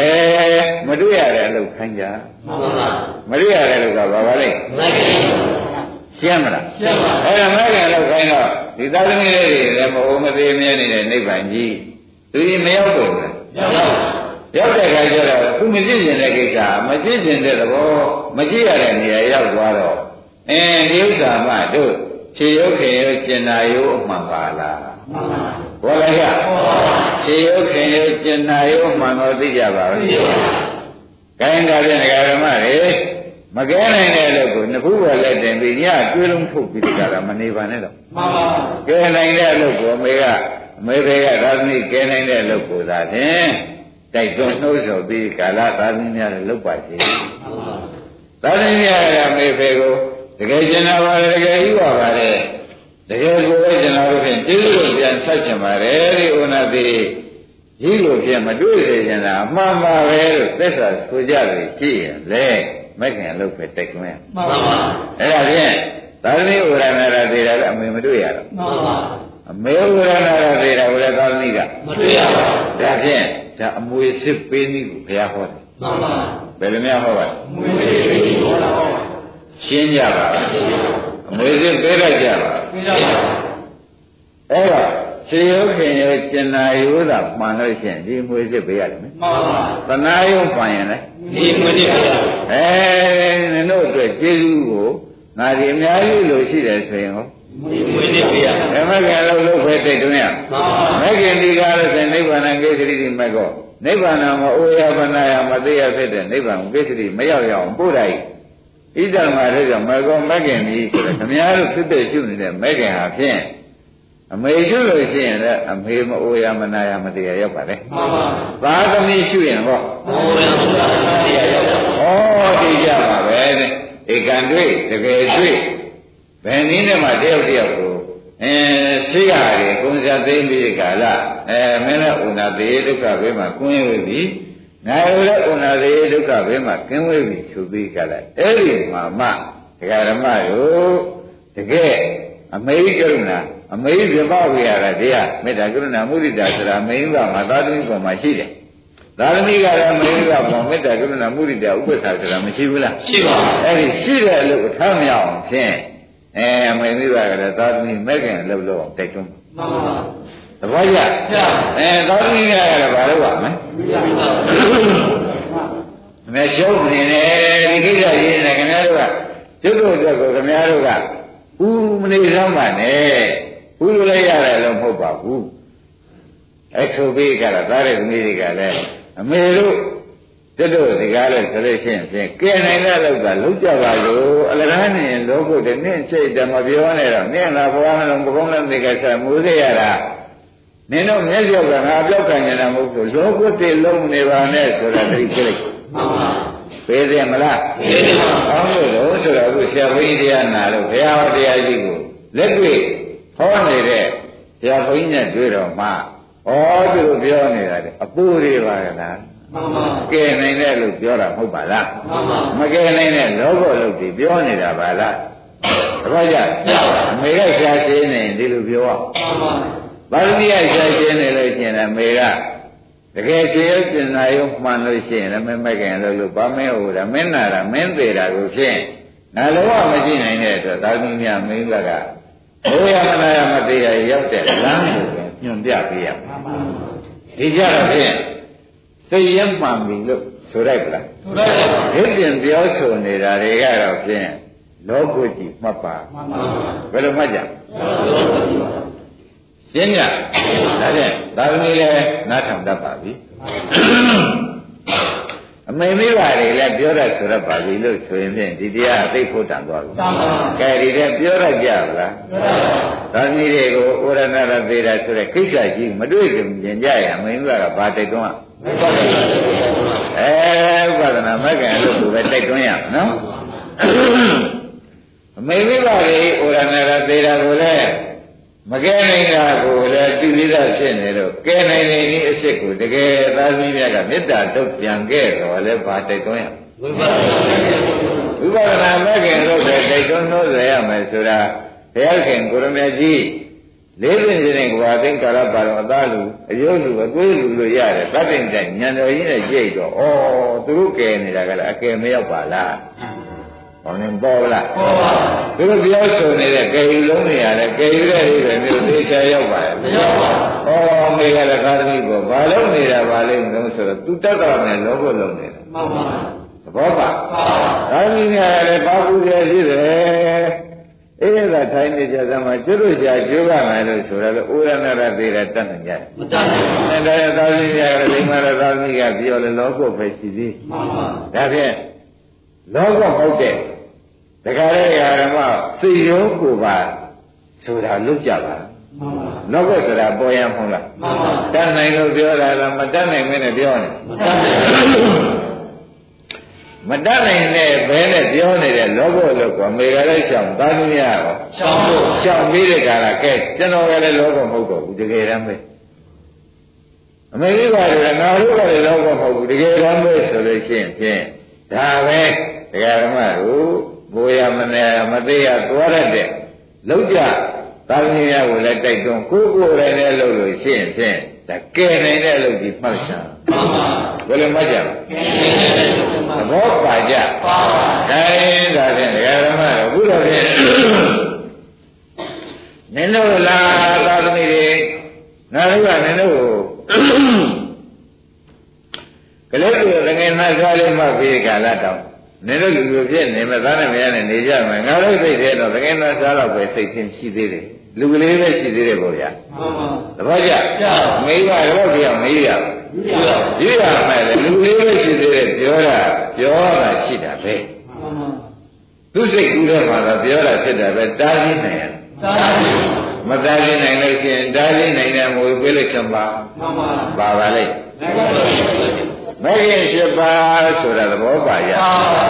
မတွေ့ရတဲ့အလုပ်ခိုင်းကြမှန်ပါမတွေ့ရတဲ့အလုပ်ကဘာပါလဲမရှိလို့ရှင်းမလားရှင်းပါအဲ့ဒါမဲ့ခင်လောက်ခိုင်းတော့ဒီသာသမီလေးတွေလည်းမဟုတ်မသေးမြဲနေတဲ့နိဗ္ဗာန်ကြီးသူကြီးမရောက်ဘူးလားရပါရောက်တဲ့ခါကျတော့သူမကြည့်ကျင်တဲ့ကိစ္စမကြည့်ကျင်တဲ့သဘောမကြည့်ရတဲ့နေရာရောက်သွားတော့အင်းဒီဥစ္စာမှတို့ခြေရုပ်ခင်ရုပ်ကျင်နာရုပ်အမှန်ပါလားမှန်ပါ ဘောလိုက်ရပေါ်ပါခြေရုပ်ခင်ရုပ်ကျင်နာရုပ်အမှန်တော့သိကြပါပြဘူးပါခိုင်းတာဖြင့်ဒကာဓမ္မတွေမကဲနိုင်တဲ့လို့ကိုနှစ်ခုပဲလက်တင်ပြီးညတွေးလုံးထုတ်ပြီးဒီကလာမနေပါနဲ့တော့မှန်ပါကဲနိုင်တဲ့အလုပ်ကိုအမေကအမေတွေကသာသမီကဲနိုင်တဲ့အလုပ်ကိုသာဖြင့်တိုက်တွန်းနှိုးဆော်ပြီးကာလသာသမီများလည်းလုပ်ပါစေမှန်ပါသာသမီများကအမေဖေကိုတကယ်ကျင်နာပါလေတကယ်ယူပါပါလေ တကယ်ကိုပဲကျင်နာလို့ဖြင့်ကျေးဇူးတော်ပြန်ဆက်ချင်ပါတယ်ဒီဥနာတိကြီးလိုဖြင့်မတွေ့စေချင်တာအမှန်ပါပဲလို့သစ္စာဆိုကြလို့ရှိရင်လေမက္ခင်အလုပ်ပဲတိုက်တွန်းရမှန်ပါအဲ့ဒါဖြင့်သာသမီဥရဏရသေးတာလည်းအမေမတွေ့ရတော့မှန်ပါအမေဥရဏရသေးတာကိုလည်းသာသမီကမတွေ့ရပါဒါဖြင့်ဒါအမွေစစ်ပေးနည်းကိုဘုရားဟောတယ်မှန်ပါဘယ်လိုများဟောပါလဲမွေးပြီးဟောရှင်းကြပါအ မွေစစ်ပေးလိုက်ကြပါအဲ့တော့ခြေရုပ်ခင်ရဲ့ကျင်နာရိုးသာမှန်လို့ရှိရင်ဒီအမွေစစ်ပေးရတယ်နော်မှန်ပါသနာယုံမှန်ရင်လေဒီမွေးနေပါအဲနင်တို့အတွက်ကျေးဇူးကိုငါဒီအများကြီးလို့ရှိတယ်ဆိုရင်ဟောဒီမွေးနေပါဓမ္မကံလို့လို့ပဲတိတ်တွင်းရမှန်ပါမဂ္ဂင်ဒီကားလို့ဆိုရင်နိဗ္ဗာန်ကိစ္စရိတိမကောနိဗ္ဗာန်မှာအိုယဗနာယမသေးရဖြစ်တဲ့နိဗ္ဗာန်ကိစ္စရိမရောက်ရအောင်ပို့လိုက် ဣဒ္ဓမာတို့ကြောင့်မကောမဂ္ဂင်ကြီးဆိုတော့ခမည်းတော်ဖြစ်ဖြစ်ရှုနေတဲ့မဂ္ဂင်ဟာဖြင့်အမေရှုလို့ရှိရင်လည်းအမေမအိုယမနာယမသေးရရောက်ပါလေမှန်ပါသာသမီရှုရင်ဟောဘုရားဘုရားတရားရောက်တာဩဒီကြပါပဲတဲ့ဧကံတွေ့တကယ်တွေ့ဘယ်နည်းနဲ့မှတယောက်တယောက်ကိုအဲရှိရတယ်ကုံစရာသိမ့်ပြီးကာလအဲမင်းလည်းဥနာသေးဒုက္ခဘေးမှာကွင်းဝေပြီ ငါလည်းဥနာသေးဒုက္ခဘေးမှာကင်းဝေပြီဆိုပြီးကာလအဲ့ဒီမှာမှဒကာဓမ္မတို့တကယ်အမေကရုဏာအမေပြပဝေရတာတရားမေတ္တာကရုဏာမုဒိတာဆိုတာမိန်းကမှာသာသမီပေါ်မှာရှိတယ်သာသမီကလည်းမိန်းကပေါ်မေတ္တာကရုဏာမုဒိတာဥပ္ပခါဆိုတာမရှိဘူးလားရှိပါအဲ့ဒီရှိတဲ့အလုပ်ကိုထားမရအောင်ဖြင့်အဲအမေမိဘကလည်းသာသမီမဲ့ခင်အလုပ်လုပ်အောင်တိုက်တွန်းမှန်ပါ သဘောကျဗျာအဲသာသမီကလည်းဘာလုပ်ရမလဲမရှုံးနေတယ်ဒီကိစ္စရေးနေခင်ဗျားတို့ကကျွတ်တို့အတွက်ကိုခင်ဗျားတို့ကဦးမနေစမ်းပါနဲ့ဦးလို့လည်းရတယ်လို့မဟုတ်ပါဘူးအဲဆိုပြီးကြတာသားတဲ့သမီးတွေကလည်းအမေတို့ကျွတ်တို့ဒီကားလို့ဆိုလို့ရှိရင်ဖြင့်ကဲနိုင်တဲ့လောက်ကလုံးကြပါလို့အလကားနေလောကုတ်တဲ့နင့်စိတ်တမပြောနဲ့တော့နင့်ကဘဝနှလုံးပကုံးလုံးဒီကစားမူစေရတာ နင်တို့မျက်စိကငါပြောက်ခံနေတာမဟုတ်ဘူးလောကုတ်တည်းလုံးနေပါနဲ့ဆိုတာသိကြလိုက်မှန်ပါပေးတယ်မလားဒီနေ့မှာကောင်းလို့တော့ဆိုတော့အခုဆရာဘုန်းကြီးတရားနာလို့ဘုရားဟောတရားကြီးကိုလက်တွေ့ဟောနေတဲ့ဆရာဘုန်းကြီးနဲ့တွေ့တော့မှဩသူတို့ပြောနေတာလေအပူတွေပါကလားမှန်ပါကဲနိုင်တဲ့လို့ပြောတာမဟုတ်ပါလားမှန်ပါမကဲနိုင်တဲ့လောဘလို့ဒီပြောနေတာပါလားတပည့်ကြအမေကရှားရှင်းနေဒီလိုပြောအောင်မှန်ပါ ပါဠိယရှားရှင်းနေလို့ရှိရင်အမေကတကယ်ခြေရုပ်ကျင်နာရုံမှန်လို့ရှိရင်လည်းမမကင်လို့လို့ဗာမဲဟိုတာမင်းနာတာမင်းသေးတာကိုဖြင့်ငါလုံးဝမကြည့်နိုင်တဲ့အတွက်သာသမီများမင်းကကဘုရားမနာရမသေးရရောက်တဲ့လမ်းကိုပဲညွန်ပြပေးရမှာဒီကြတော့ဖြင့်သိရင်မှန်ပြီလို့ဆိုလိုက်ပလားသူရတယ်မှန်ဒီပြင်ပြောဆိုနေတာတွေကတော့ဖြင့်လောကုကြီးမှတ်ပါပါဘယ်လိုမှတ်ကြ ရှင်းညဒါဖြင့်သာသမီလည်းနားထောင်တတ်ပါပြီအမေမိဘတွေလည်းပြောရဆိုရပါပြီလို့ဆိုရင်ဖြင့်ဒီတရားအသိဖို့တန်သွားပြီတန်ပါကဲဒီတဲ့ပြောရကြပါလားပြောရတယ်သာသမီတွေကိုဩရဏရသေးတာဆိုတဲ့ကိစ္စကြီးမတွေ့ကြင်ကြရအမေမိဘကဘာတိုက်တွန်းအဲဥပဒနာမကံလို့သူပဲတိုက်တွန်းရနော်အမေမိဘတွေဩရဏရသေးတာကိုလည်း မကဲနိုင်တာကိုလည်းတိလိဒဖြစ်နေတော့ကဲနိုင်နေဒီအစ်စ်ကိုတကယ်သာသမီများကမေတ္တာတုတ်ပြန်ခဲ့တော့လည်းဘာတိုက်တွန်းရဝိပဿနာဝိပဿနာမဲ့ခင်လို့ပဲတိုက်တွန်းလို့ရရမယ်ဆိုတာဘုရားခင်ကိုရမေကြီးလေးပင်ခြင်းကဘာသိကာလပါတော့အသားလူအယုတ်လူအသွေးလူလို့ရတယ်တတ်တဲ့တိုင်ညံတော်ကြီးနဲ့ကြိတ်တော့ဩသူတို့ကဲနေတာကလည်းအကယ်မရောက်ပါလား ဟောနေပေါ်လားဟောပါသူတို့ပြောဆိုနေတဲ့ကဲယူလုံးတွေရတယ်ကဲယူတဲ့တွေပဲမျိုးသိချာရောက်ပါရဲ့မရောက်ပါဩမေကလည်းခါသမီးပေါ်ဘာလုံးနေတာဘာလိမ့်မလို့ဆိုတော့သူတတ်တော်နဲ့လောဘလုံးနေတာမှန်ပါသဘောပါပါဒါမင်းများလည်းပါဘူးရရှိတယ်အေးဒါထိုင်နေကြသမှာကျွတ်လို့ကြာကျိုးပါမယ်လို့ဆိုတော့ဥရဏရသေးတယ်တတ်နေကြတယ်မတတ်နိုင်ပါအဲဒါသာသမီများလည်းဒီမှာလည်းသာသမီကပြောလေလောကုပဲရှိသေးမှန်ပါဒါဖြင့်လောကဟုတ်တဲ့ တခါလေဓမ္မစိတ်ရောကိုယ်ပါဆိုတာလွတ်ကြပါမှန်ပါလောကဆိုတာပေါ်ရမဟုတ်လားမှန်ပါတတ်နိုင်လို့ပြောတာလားမတတ်နိုင်မင်းနဲ့ပြောနေမတတ်နိုင်ပါမတတ်နိုင်တဲ့ဘဲနဲ့ပြောနေတဲ့လောကလောကအမေကလည်းရှောင်သားသမီးရတော့ရှောင်းဖို့ရှောင်ပြီးတဲ့ခါကကဲကျွန်တော်ကလည်းလောကမဟုတ်တော့ဘူးတကယ်တမ်းပဲအမေကြီးကလည်းငါတို့ကလည်းလောကမဟုတ်ဘူးတကယ်တမ်းပဲဆိုလို့ရှိရင်ဖြင့်ဒါပဲတရားဓမ္မတို့ ဘိုးရမနေမသေးရသွားရတဲ့လောက်ကြသာသမီးရကိုလည်းတိုက်တွန်းကိုယ်ကိုယ်လည်းလည်းလုပ်လို့ရှိရင်ဖြင့်ဒါကဲနိုင်တဲ့အလုပ်ကြီးမှတ်ချာမှန်ပါဘယ်လိုမှတ်ကြလဲကဲတယ်လို့မှသန်ပါဘောပါကြပါပါခိုင်းဒါဖြင့်ဒကာဓမ္မတို့ဘုရားဖြင့်နင်တို့လားသာသမီတွေငါတို့ကနင်တို့ကိုကလေးတို့ငယ်နာကားလေးမှပြီးကာလတောင် နင်တို့လူလူဖြစ်နေမဲ့သားနဲ့မရနဲ့နေကြမယ်ငါတို့စိတ်ထဲတော့ငယ်နာစားတော့ပဲစိတ်ချင်းရှိသေးတယ်လူကလေးပဲရှိသေးတယ်ပေါ့ဗျာမှန်ပါသဘောကျမေးပါတော့ပြောမေးရယူရရွရမယ်လေလူကလေးပဲရှိသေးတယ်ပြောတာပြောတာရှိတာပဲမှန်ပါသူစိတ်ကူးထဲမှာတော့ပြောတာဖြစ်တယ်ပဲတားလေးနိုင်ရသာသနာ့မတားလေးနိုင်လို့ရှိရင်တားလေးနိုင်တဲ့မွေပေးလိုက်ချင်ပါမှန်ပါပါပါလိမ့်နိုင်ပါပါ မဂ္ဂင်၈ပါးဆိုတာသဘောပါရပါပါ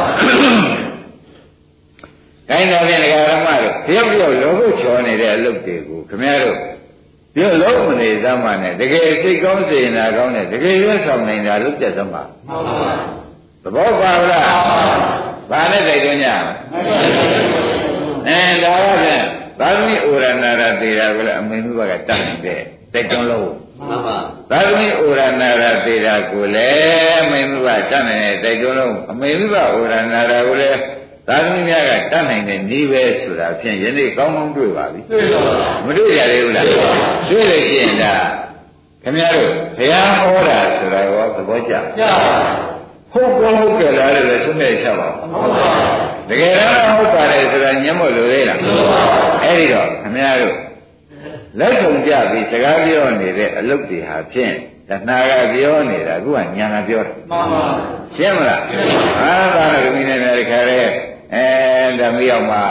ခိုင်းတော်ဖြင့်ဒကာရမတို့တယောက်တယောက်လောဘချောနေတဲ့အလုပ်တွေကိုခင်ဗျားတို့ပြောလုံးမနေသမ်းပါနဲ့တကယ်စိတ်ကောင်းစေနာကောင်းတဲ့တကယ်ရွတ်ဆောင်နိုင်တာလုပ်ကြစမ်းပါမှန်ပါသဘောပါလားဘာနဲ့တိုက်တွန်းကြအဲဒါကဖြင့်သာသမီဩရဏရတေရာကလည်းအမေမှုဘကတတ်နေတဲ့တိုက်တွန်းလို့ မှန်ပါသာသမီဩရဏရတေရာကိုလည်းအမေမှုဘတတ်နေတဲ့တိုက်တွန်းလို့အမေမှုဘဩရဏရကိုလည်းသာသမီများကတတ်နိုင်တဲ့ဤပဲဆိုတာဖြင့်ယနေ့ကောင်းကောင်းတွေ့ပါပြီတွေ့ပါပါမတွေ့ကြသေးဘူးလားတွေ့လို့ရှိရင်ဒါခင်ဗျားတို့ဘုရားဟောတာဆိုတာရောသဘောကျကြာပါဟုတ်ကောဟုတ်ကြလားလို့ဆုံးဖြတ်ချက်ပါမှန်ပါတကယ်တော့ဟုတ်ပါတယ်ဆိုတာညံ့မို့လို့လေလားအဲ့ဒီတော့ခင်ဗျားတို့ လက်ဆောင်ကြပြီးစကားပြောနေတဲ့အလုပ်တွေဟာဖြင့်တဏှာကပြောနေတာအခုကညာကပြောတာမှန်ပါရှင်းမလားအာသာရကမိနဲ့လည်းခါရဲအဲဓမ္မရောက်မှာ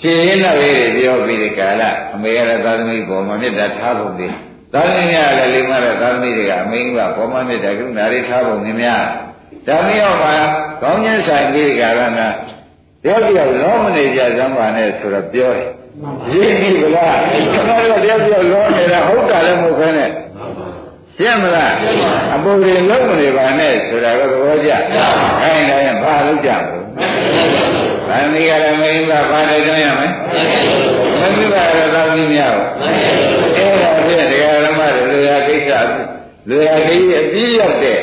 ဖြည့်ရင်းတော့လေးတွေပြောပြီးဒီကာလအမေရသာသမီပေါ်မှာမေတ္တာထားဖို့ဒီသာသမီများလည်းလိမ္မာတဲ့သာသမီတွေကအမင်းကပေါ်မှာမေတ္တာကရုဏာတွေထားဖို့နေများဓမ္မရောက်မှာကောင်းကျင်းဆိုင်ပြီးဒီကာလနာတယောက်တယောက်လောမနေကြစမ်းပါနဲ့ဆိုတော့ပြောတယ် ရင်းပြီဗလားကျွန်တော်တို့တယောက်တယောက်လောနေတာဟုတ်တာလည်းမဟုတ်ခဲနဲ့ရှင်းမလားအပူတွေလုံးမနေပါနဲ့ဆိုတာကသဘောကျခိုင်းတယ်ဘာလို့ကြဘူးဗန္ဒီကလည်းမင်းကဘာတိုက်တွန်းရမလဲမင်းကလည်းသာသမီများပါအဲ့ဒါဖြင့်တရားဓမ္မတွေလူရာကိစ္စလူရာကိစ္စအပြည့်ရောက်တဲ့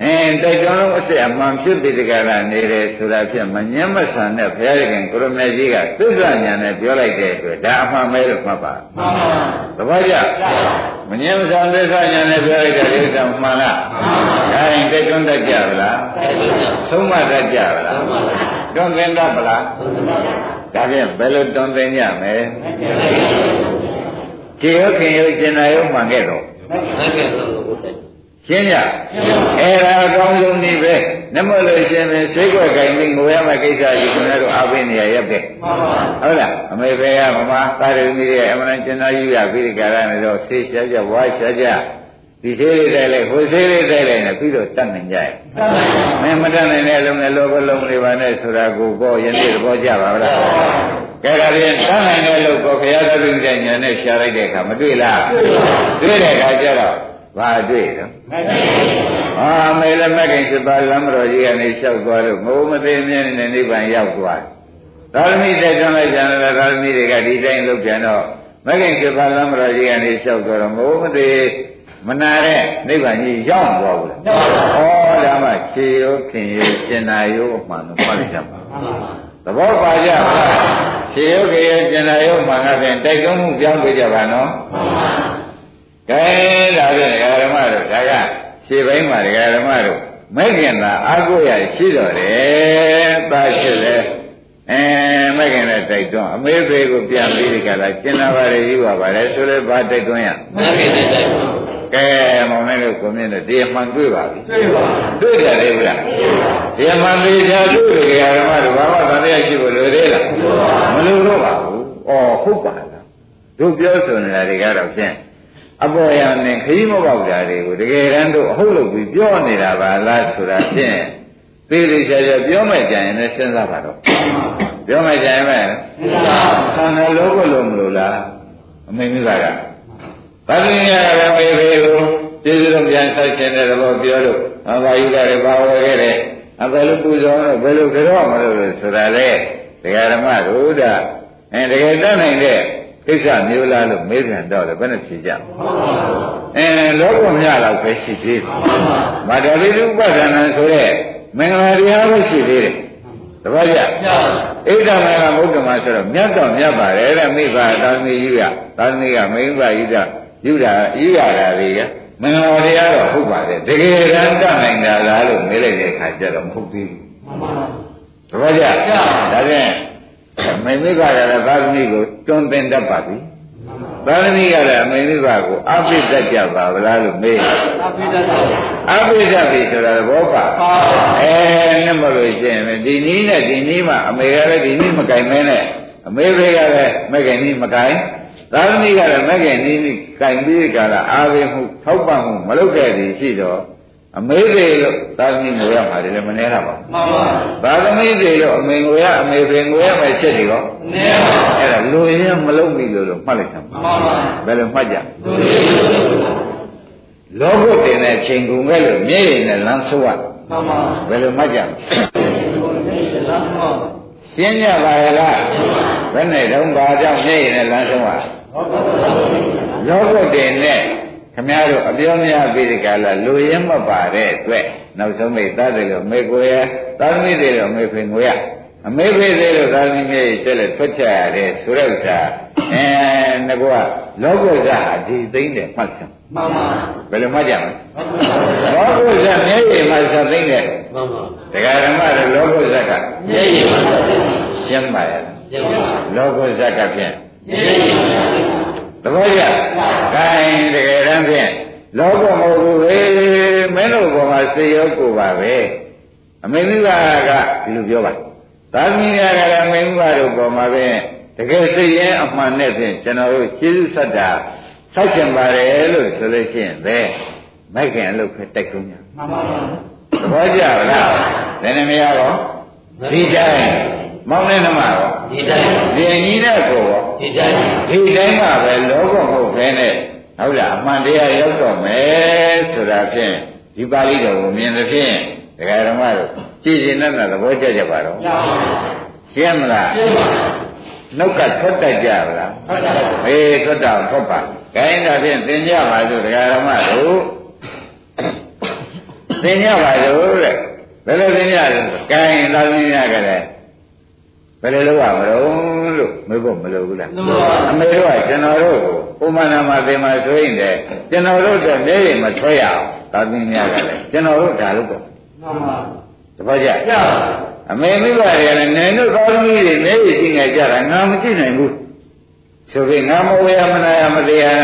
အဲတိုက်တွန်းလို့အစ်အမှန်ဖြစ်ပြီးဒီကရနေတယ်ဆိုတာဖြင့်မငြင်းမဆန်တဲ့ဘုရားရှင်ကိုရမေကြီးကသစ္စာညာနဲ့ပြောလိုက်တဲ့အတွက်ဒါအမှန်ပဲလို့မှတ်ပါမှန်ပါသဘောကျမငြင်းမဆန်သစ္စာညာနဲ့ပြောလိုက်တဲ့ဥစ္စာမှန်လားဒါရင်တိုက်တွန်းတတ်ကြဗလားဆုံးမတတ်ကြဗလားတွန်းသင်တတ်ဗလားဒါဖြင့်ဘယ်လိုတွန်းသင်ကြမလဲခြေရောခင်ရောကျင်နာရောမှန်ခဲ့တော့နိုင်ခဲ့လို့ဘု ရားရှင်းကြအဲ့ဒါအကောင်းဆုံးနည်းပဲနမလို့ရှင်ပဲစိတ်ွက်ကင်ပြီးငိုရမယ့်ကိစ္စကြီးခင်ဗျားတို့အားပေးနေရရက်ပဲမှန်ပါဟုတ်လားအမေဖေကမမသာရမီတွေအမှန်ကျင်နာယူရပြီးဒီကာရနဲ့တော့ဆေးရှားကြဝါရှားကြဒီသေးလေးတိုက်လိုက်ဟိုသေးလေးတိုက်လိုက်နဲ့ပြီးတော့တတ်နိုင်ကြရဲ့သာသနာ့မင်းမတတ်နိုင်တဲ့အလုံးနဲ့လောဘလုံးတွေပါနဲ့ဆိုတာကိုပေါ့ယနေ့သဘောကျပါဗလားကဲဒါဖြင့်တတ်နိုင်တဲ့လို့ကိုဘုရားသခင်ရဲ့ညာနဲ့ရှားလိုက်တဲ့အခါမတွေ့လားတွေ့တဲ့အခါကျတော့ ဘာတွေ့တော့နိုင်ပါအာမေလမကိစ္စပါလမ်းမတော်ကြီးကနေလျှောက်သွားလို့ငိုမသိမြဲနေတဲ့နိဗ္ဗာန်ရောက်သွားသာသမီတက်ကြလိုက်ကြတယ်သာသမီတွေကဒီတိုင်းလုပ်ပြန်တော့မကိစ္စပါလမ်းမတော်ကြီးကနေလျှောက်သွားတော့ငိုမသိမနာတဲ့နိဗ္ဗာန်ကြီးရောက်သွားဘူးလားဩဒါမှခြေရောခင်ရောကျင်နာရောအမှန်တော့ပါလိမ့်ကြပါမှန်ပါသဘောပါကြပါလားခြေရောခင်ရောကျင်နာရောမှန်ကဖြင့်တိုက်တွန်းမှုပြောင်းပေးကြပါနော်မှန်ပါ ကဲဒါဖြင့်ဒကာဓမ္မတို့ဒါကခြေပိုင်းမှာဒကာဓမ္မတို့မဲ့ခင်သာအာကိုရရှိတော်တယ်ပါရှိလေအဲမဲ့ခင်တဲ့တိုက်တွန်းအမေဖေကိုပြန်ပြီးဒီကလာကျင်နာပါလေယူပါပါလေဆိုလည်းဘာတိုက်တွန်းရနိုင်ခဲ့တဲ့တိုင်ပါကဲမောင်မင်းတို့ကိုမြင်တဲ့တရားမှန်တွေ့ပါပြီတွေ့ပါတွေ့ကြတယ်ဗျာတရားမှန်သေးချာတွေ့တယ်ဒကာဓမ္မတို့ဘာမှသံတရားရှိဖို့လိုသေးလားမလိုတော့ပါဘူးဩဟုတ်ပါလားတို့ပြောဆိုနေတာတွေကတော့ဖြင့် အပေါ်ရနဲ့ခရီးမပေါက်တာတွေကိုတကယ်တမ်းတို့အဟုတ်လို့ပြီးပြောနေတာပါလားဆိုတာဖြင့်သေသေးချာချာပြောမှကြရင်လည်းစဉ်းစားပါတော့ပြောမှကြရင်ပဲမှန်ပါခန္ဓာလုံးကိုလုံးမလို့လားအမေမိကကဘာလို့ညာကမေဖေကိုကျေးဇူးတော်ပြန်ဆက်ခြင်းတဲ့သဘောပြောလို့အဘာယူတယ်ဘာဝဲခဲ့တယ်အဘယ်လိုပူဇော်လို့ဘယ်လိုကြောမလို့လဲဆိုတာလေဒကာဓမ္မတို့ဒါအဲတကယ်တတ်နိုင်တဲ့ ကိစ္စမျိုးလားလို့မေးပြန်တော့လည်းဘယ်နဲ့ဖြေကြအဲလောကမြလောက်ပဲရှိသေးတယ်မာတဝိတုပ္ပဒနာဆိုတဲ့မင်္ဂလာတရားပဲရှိသေးတယ်တပည့်ကြဣဒ္ဓမေကမုဒ္ဓမာဆိုတော့မြတ်တော့မြတ်ပါတယ်တဲ့မိဘသာသမီယူရသာသမီကမိဘယူတာယူတာယူရတာတွေကမင်္ဂလာတရားတော့ဟုတ်ပါတယ်တကယ်တမ်းတတ်နိုင်တာလားလို့မေးလိုက်တဲ့အခါကျတော့မဟုတ်သေးဘူးတပည့်ကြဒါဖြင့် မိမိကလည်းသာသမီကိုတွန်းတင်တတ်ပါပြီသာသမီကလည်းအမိမိဘကိုအပိတတ်ကြပါဗလားလို့မေးအပိတတ်အပိတတ်ပြီဆိုတာဘောပါအဲနဲ့မလို့ရှိရင်ဒီနည်းနဲ့ဒီနည်းမှအမေကလည်းဒီနည်းမကင်မဲနဲ့အမေဖေကလည်းမကင်နည်းမကင်သာသမီကလည်းမကင်နည်းကင်ပြီးကြလားအာဝေမှုထောက်ပံ့မှုမလုပ်ခဲ့သည်ရှိတော့ အမေဖေလို့သာသမီငိုရမှာလည်းမနှဲတာပါမှန်ပါသာသမီတွေလို့အမေငိုရအမေဖေငိုရမယ်ချက်တွေရောနှဲပါအဲ့ဒါလူရင်းမလုံးပြီလို့လို့မှတ်လိုက်တာမှန်ပါဘယ်လိုမှတ်ကြလောကုတ်တင်တဲ့ချိန်ကုန်ခဲ့လို့မျက်ရည်နဲ့လမ်းဆိုးရမှန်ပါဘယ်လိုမှတ်ကြရှင်းကြပါရဲ့လားဘယ်နဲ့တုန်းဘာကြောင့်မျက်ရည်နဲ့လမ်းဆုံးရလောကုတ်တင်တဲ့ ခမည်းတော်အပြောမရပြီးဒီကလာလူရင်းမပါတဲ့အတွက်နောက်ဆုံးမိသားတယ်လို့မေကိုရသာသမီတွေလို့မေဖေငွေရအမေဖေသေးလို့သာသမီမျိုးကျက်လက်ထွက်ချရတယ်ဆိုတဲ့ဥစ္စာအဲငကွာလောကုဇ္ဇဟာဒီသိမ့်တယ်မှတ်စမ်းမှန်ပါဘယ်လိုမှတ်ကြမလဲလောကုဇ္ဇမျက်ရည်မှစသိမ့်တယ်မှန်ပါတရားဓမ္မတွေလောကုဇ္ဇကမျက်ရည်မှရှင်းပါရဲ့ရှင်းပါလောကုဇ္ဇကဖြင့်မျက်ရည်သဘောကျ။ဒါရင်တကယ်တမ်းဖြင့် လောကမဟုတ်ဘူးပဲမင်းတို့ဘောမှာစေရောကိုပါပဲ။အမေမိဘကဒီလိုပြောပါ။သာသမီများကလည်းအမေမိဘတို့ဘောမှာပဲတကယ်စိတ်ရင်အမှန်နဲ့ဖြင့်ကျွန်တော်တို့ကျေးဇူးဆက်တာဆက်ချင်ပါတယ်လို့ဆိုလို့ရှိရင်ပဲမိုက်ခင်အလုပ်ပဲတိုက်ကုန်ညာ။မှန်ပါပါ။သဘောကျလား။ဒါနဲ့မရတော့ဒီတိုင်းမောင်းတဲ့နမရောဒီတိုင်းဒီအညီတဲ့ကိုရောဒီတိုင်းဒီတိုင်းမှာပဲလောဘမဟုတ်ပဲနဲ့ ဟုတ်လားအမှန်တရားရောက်တော့မယ်ဆိုတာဖြင့်ဒီပါဠိတော်ကိုမြင်သဖြင့်ဒကာဓမ္မတို့ကြည်ကျင်တဲ့သဘောကျကြပါတော့ရှင်းမလားရှင်းပါနှုတ်ကထွက်တတ်ကြပါလားထွက်တတ်ပါဘူးအေးထွက်တာထွက်ပါခိုင်းတာဖြင့်သင်ကြပါစို့ဒကာဓမ္မတို့သင်ကြပါစို့တဲ့ဘယ်လိုသင်ကြလဲခိုင်းသာသမီများကလည်း ဘယ်လိုလုပ်ရမလို့လို့မေးဖို့မလိုဘူးလားအမေတို့ကကျွန်တော်တို့ကိုဥမနာမသင်မှာဆိုရင်လည်းကျွန်တော်တို့တက်နေရင်မထွက်ရအောင်သာသမီများကလည်းကျွန်တော်တို့ဒါလုပ်တော့မှန်ပါတပည့်ကြအမေမိဘတွေကလည်းနိုင်တို့သာသမီတွေနေရရှိနေကြတာငါမကြည့်နိုင်ဘူးဆိုပြီးငါမဝေယမနာယမတရား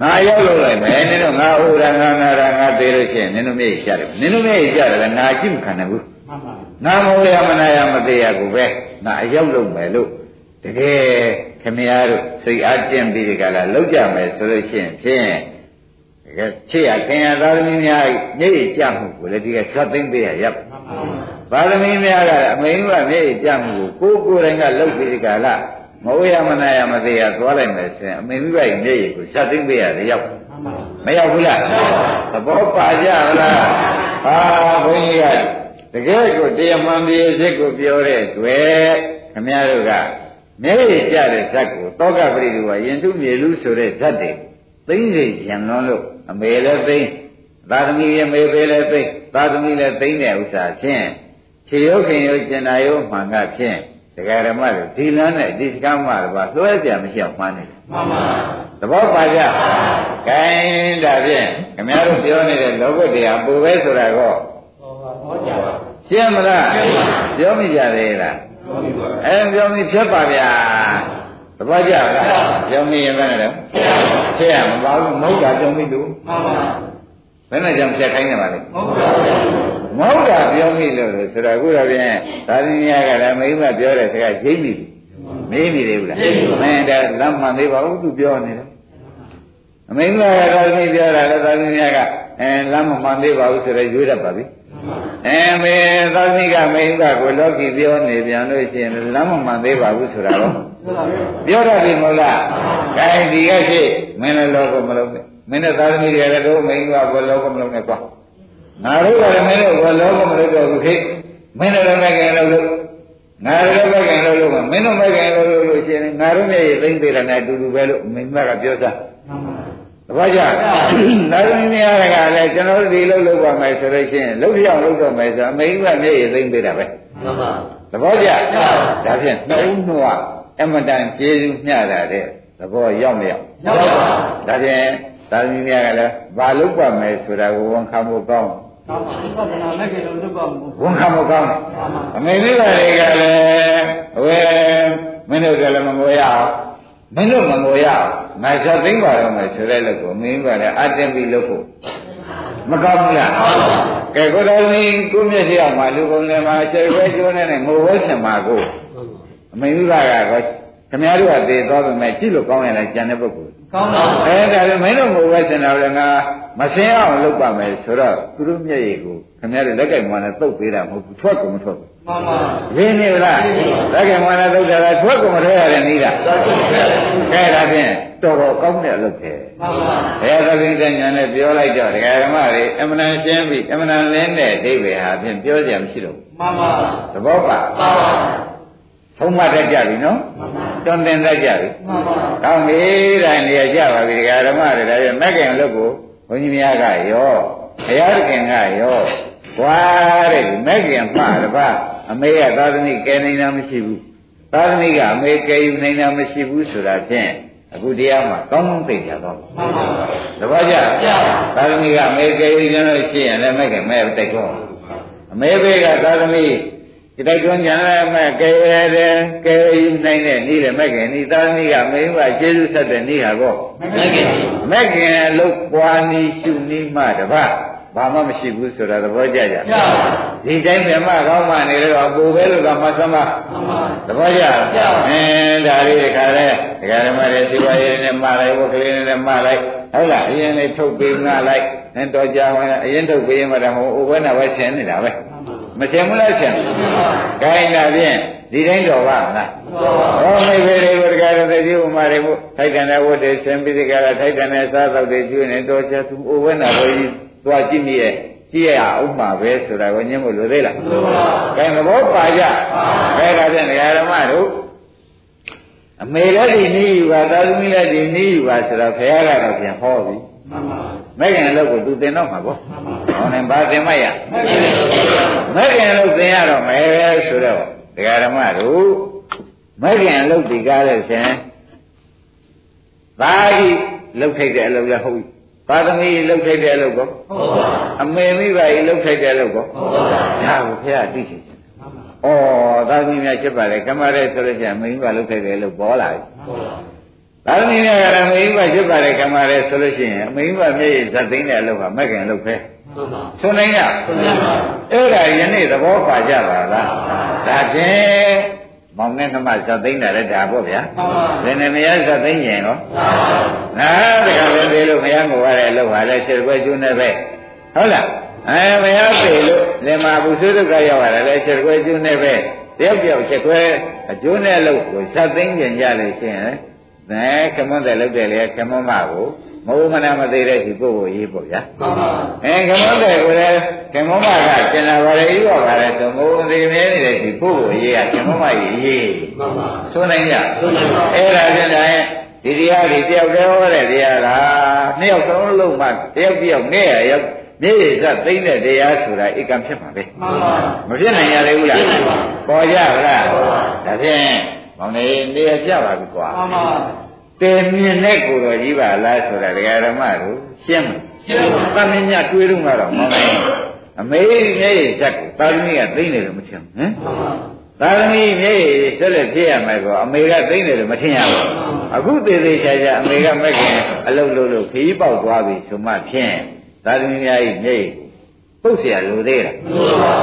ငါရောက်လို့လိုက်မယ်နင်တို့ငါဟိုတာငါငါတာငါသေးလို့ရှိရင်နင်တို့မျက်ရည်ကျတယ်နင်တို့မျက်ရည်ကျတယ်ငါကြည့်မခံနိုင်ဘူးမှန်ပါငါမဝေယမနာယမတရားကိုပဲ ငါအရောက်လုပ်မယ်လို့တကယ်ခမည်းတော်စိတ်အားကျင့်ပြီးဒီကလာလောက်ကြမယ်ဆိုလို့ရှိရင်ဖြင့်တကယ်ချစ်ရခင်ရသာသမီများမျက်ရည်ကျမှုကိုလည်းဒီကဇတ်သိမ့်ပေးရရပ်သာသမီများကအမိန်ကမျက်ရည်ကျမှုကိုကိုယ်ကိုယ်တိုင်ကလုပ်ပြီးဒီကလာမဝေယမနာယမတရားသွားလိုက်မယ်ဆိုရင်အမေမိဘရဲ့မျက်ရည်ကိုဇတ်သိမ့်ပေးရတယ်ရောက်မရောက်ဘူးလားသဘောပါကြလားဟာဘုန်းကြီးက တကယ်ကိုတရားမှန်ပြည့်စစ်ကိုပြောတဲ့တွေ့ခမည်းတော်ကမျက်ရည်ကျတဲ့ဇတ်ကိုတောကပရိဒီဝယင်ထုမြေလူဆိုတဲ့ဇတ်တွေသိမ့်စေကြံလွန်လို့အမေလည်းသိမ့်သာသမီရဲ့မေဖေလည်းသိမ့်သာသမီလည်းသိမ့်တဲ့ဥစ္စာဖြင့်ခြေရုပ်ခင်ရုပ်ကျင်နာရုပ်မှန်ကဖြင့်တရားဓမ္မတွေဒီလမ်းနဲ့ဒီစကားမှတော့လွှဲเสียမရှိအောင်မှန်းနေတယ်မှန်ပါသဘောပါကြဂိုင်းဒါဖြင့်ခင်ဗျားတို့ပြောနေတဲ့လောကုတ္တရာပူပဲဆိုတာကောဟောကြပါ ရှင်းမလားပြောမိကြသေးလားအဲပြောမိဖြစ်ပါဗျာသဘောကျလားပြောမိရင်ဘယ်နဲ့လဲဖြစ်ရမပါဘူးမဟုတ်တာပြောမိလို့မှန်ပါဘယ်နဲ့ကြောင့်ဖြတ်ခိုင်းနေပါလဲမဟုတ်တာပြောမိလို့ဆိုတော့အခုတော့ပြန်သာသနာ့ကလည်းမိမပြောတဲ့စကားရိပ်မိပြီမေးမိသေးဘူးလားမင်းဒါလမ်းမှန်သေးပါဘူးသူပြောနေတယ်အမိန်ကသာသမီပြောတာလည်းသာသမီကအဲလမ်းမမှန်သေးပါဘူးဆိုတော့ရွေးတတ်ပါပြီ အဲမေသာသမီကမိန်ကကိုလောကီပြောနေပြန်လို့ရှိရင်လမ်းမမှန်သေးပါဘူးဆိုတာတော့ပြောတတ်ပြီမဟုတ်လားဒါဒီကရှိမင်းလည်းလောကမလုံးနဲ့မင်းနဲ့သာသမီတွေလည်းတို့မိန်ကကိုလောကမလုံးနဲ့ကွာငါတို့ကလည်းမင်းတို့ကလောကမလုံးတော့ဘူးခေမင်းတို့လည်းမကဲလို့ငါတို့လည်းမကင်လို့လို့မင်းတို့မကင်လို့လို့လို့ရှိရင်ငါတို့မျက်ရည်သိမ့်သေးတယ်နဲ့အတူတူပဲလို့မိမကပြောသား တပည့်ကြနာရင်းများကလည်းကျွန်တော်တို့ဒီလို့လုပ်ပါမယ်ဆိုလို့ရှိရင်လုပ်ပြောင်းလုပ်တော့မယ်ဆိုအမေကမျက်ရည်သိမ့်သေးတာပဲမှန်ပါသဘောကျဒါဖြင့်နှစ်ဦးနှစ်ဝအမတန်ကျေးဇူးမျှတာတဲ့သဘောရောက်မရောက်ရောက်ပါဒါဖြင့်သာသမီများကလည်းဘာလုပ်ပါမယ်ဆိုတာကိုဝန်ခံဖို့ကောင်းမှန်ပါဒီပဒနာမဲ့ကေလို့လုပ်ပါဘူးဝန်ခံဖို့ကောင်းတယ်အမေမိဘတွေကလည်းဝဲမင်းတို့ကလည်းမငိုရအောင်မင်းတို့မငိုရအောင် ငါချက်သိမ့်ပါတော့မယ်ဆိုတဲ့လို့ကိုမင်းကလည်းအတင်းပြီးလုပ်ဖို့မကောင်းဘူးလားကဲကိုတော်ကြီးကိုမျက်စိအောင်မှာလူကုန်လည်းမှာခြေခွဲကျိုးနေနဲ့ငိုဝဲရှင်မှာကိုအမေမိဘကတော့ခင်ဗျားတို့ကတည်သွားပြီမဲ့ကြည့်လို့ကောင်းရင်လည်းကြံတဲ့ပုဂ္ဂိုလ်ကောင်းပါအဲဒါလည်းမင်းတို့ငိုဝဲရှင်တာလည်းငါမစင်းအောင်လုပ်ပါမယ်ဆိုတော့သူတို့မျက်ရည်ကိုခင်ဗျားတို့လက်ကင်မှလည်းတုတ်ပေးတာမဟုတ်ဘူးထွက်ကုန်မထွက်ဘူး မှန်ပါရင်းနေလားလက်ကင်မှလည်းတုတ်တယ်လားထွက်ကုန်မထွက်ရတဲ့နည်းလားသာရှိတယ်ကဲဒါဖြင့်တော်တော်ကောင်းတဲ့အလုပ်ပဲမှန်ပါဘယ်သခင်တဲ့ညာနဲ့ပြောလိုက်တော့ဒကာဓမ္မတွေအမှန်တန်ရှင်းပြီအမှန်တန်လင်းတဲ့အဓိပ္ပာယ်ဟာဖြင့်ပြောကြမရှိတော့ဘူးမှန်ပါသဘောပါမှန်ပါသုံးမတတ်ကြပြီနော်မှန်ပါတွန်တင်တတ်ကြပြီမှန်ပါကောင်းပြီတိုင်းနေရာကြပါပြီဒကာဓမ္မတွေဒါပြန်မက်ကင်လို့ကိုဘုန်းကြီးများကရောဘုရားသခင်ကရောွာတဲ့မက်ကင်မှတပါ အမေကသာသမီကယ်နိုင်တာမရှိဘူးသာသမီကအမေကယ်ယူနိုင်တာမရှိဘူးဆိုတာဖြင့်အခုတရားမှာကောင်းကောင်းသိကြတော့မှန်ပါတပည့်ကြကြသာသမီကအမေကယ်ယူကြလို့ရှိရင်လည်းမက်ကင်မဲ့တိုက်တော့အမေဘေကသာသမီဒီတိုက်တွန်းကြလည်းမဲ့ကယ်ရတယ်ကယ်ယူနိုင်တဲ့နေ့လည်းမက်ကင်ဒီသာသမီကမေဘကျေးဇူးဆက်တဲ့နေ့ဟာကောမဲ့ကေမက်ကင်အလုတ်ပွားနီးရှုနီးမှတပါ ဘာမှမရှိဘူးဆိုတာသဘောကျကြကြပါဒီတိုင်းမြမကောင်းမှနေတော့ကိုယ်ပဲလို့ကမှသမမှန်ပါသဘောကျအင်းဒါလေးတခါလဲဒကာဓမ္မတွေစီဝါရေးနဲ့မှားလိုက်ဘုကလေးနဲ့မှားလိုက်ဟုတ်လားအရင်လေးထုတ်ပေးငါလိုက်အဲတော့ကြာဝင်အရင်ထုတ်ပေးမှတော့ဟိုဥပ္ပနာပဲဆင်းနေတာပဲမဆင်းဘူးလားဆင်းခိုင်းတာဖြင့်ဒီတိုင်းတော်ပါမလားဟောမိဖေတွေကိုတခါတော့သိဥမာတွေမို့ထိုက်တန်တဲ့ဝတ်တွေဆင်းပြီးတခါတော့ထိုက်တန်တဲ့စားတော့တွေကျွေးနေတော့ကြာသူဥပ္ပနာဘုကြီး သွားကြည့်မိရဲ့ကြည့်ရအောင်မှာပဲဆိုတာကိုညင်းဖို့လိုသေးလားကဲသဘောပါကြကဲဒါဖြင့်ဒကာဓမ္မတို့အမေလည်းဒီနည်းယူပါသာသမီလည်းဒီနည်းယူပါဆိုတော့ဘုရားကတော့ပြန်ဟောပြီမှန်ပါမဲ့ခင်အလုပ်ကိုသူသင်တော့မှာပေါ့ဟောနေဘာသင်မရမဲ့ကေလို့မဲ့ခင်အလုပ်သင်ရတော့မယ်ဆိုတော့ဒကာဓမ္မတို့မဲ့ခင်အလုပ်ဒီကားလို့ရှင်သာကြီးလှုပ်ထိုက်တဲ့အလုပ်လည်းဟုတ် ပြီသာသမီလှုပ်ထိုက်တဲ့အလုပ်ကောဟုတ်ပါအမေမိဘကြီးလှုပ်ထိုက်တဲ့အလုပ်ကောဟုတ်ပါဒါကိုဘုရားသိချင်တယ်မှန်ပါ။ဩသာသမီများဖြစ်ပါလေကမ္မရဲဆိုလို့ရှိရင်မိန်းမလုပ်ထိုက်တယ်လို့ပေါ်လာပြီဟုတ်ပါ။သာသမီများကလည်းမိန်းမဖြစ်ပါလေကမ္မရဲဆိုလို့ရှိရင်မိန်းမမျက်ရည်ဇတ်သိမ်းတဲ့အလုပ်ဟာမက်ကင်လုပ်ပဲဟုတ်ပါ။ဆိုနိုင်ရဟုတ်ပါ။အဲ့ဒါယနေ့သဘောပါကြပါလား။ဒါဖြင့် မောင်နဲ့နှမဇတ်သိမ်းတာလည်းဒါပေါ့ဗျာမှန်ပါ။ဒီနေ့မရဇတ်သိမ်းရင်ရောမှန်ပါနားတကယ်လည်းသေးလို့မရငိုရတဲ့အလုပ်ဟာလည်းခြေခွဲကျွန်းနေပဲ။ဟုတ်လား။အဲမရသေးလို့လင်မာဘူးဆွေးဒုက္ခရောက်ရတယ်လည်းခြေခွဲကျွန်းနေပဲ။တယောက်တယောက်ခြေခွဲအကျိုးနဲ့လို့ကိုဇတ်သိမ်းကြကြလို့ရှိရင်နဲခမွန်းတယ်လုပ်တယ်လေခမွန်းမကို မဟုတ်မနာမသေးတဲ့ဒီပုဂ္ဂိုလ်ရေးပေါ့ဗျာမှန်ပါအဲခမွန်းတယ်ကိုလည်းခမွန်းမကကျင်နာပါလေဤပါပါလေဆိုမဟုတ်သေးမြဲနေတဲ့ဒီပုဂ္ဂိုလ်ရေးကခမွန်းမရေးရေးမှန်ပါဆိုနိုင်ကြဆိုနိုင်ပါအဲ့ဒါပြန်တိုင်းဒီတရားဒီတယောက်တည်းဟောတဲ့တရားကနှစ်ယောက်သုံးလုံးမှတယောက်တယောက်နဲ့ရရောက်နေရစသိမ့်တဲ့တရားဆိုတာဧကံဖြစ်မှာပဲမှန်ပါမဖြစ်နိုင်ရသေးဘူးလားဖြစ်နိုင်ပါပေါ်ကြဗလားပေါ်ပါဒါဖြင့်မောင်နေနေရကြပါပြီကွာမှန်ပါ တင်မြင်တဲ့ကိုယ်တော်ကြီးပါလားဆိုတာဒကာဓမ္မတို့ရှင်းမ ရှင်းပါ သမင်းညတွေးတော့မှတော့မောင်နေအမေမျက်ရည်ဇက်ကိုတာသမီးကသိမ့်တယ်လို့မထင်ဘူးဟမ် မှန်ပါ သာသမီမျက်ရည်ဆက်လက်ဖြစ်ရမယ်ကောအမေကသိမ့်တယ်လို့မထင်ရဘူးအခုသေးသေးချာချာအမေကမက်ခင်အလုတ်လို့လို့ခီးပေါက်သွားပြီဆိုမှဖြင့်သာသမီများဤမျက်ရည်ပုတ်เสียလိုသေးလား ဟုတ်ပါ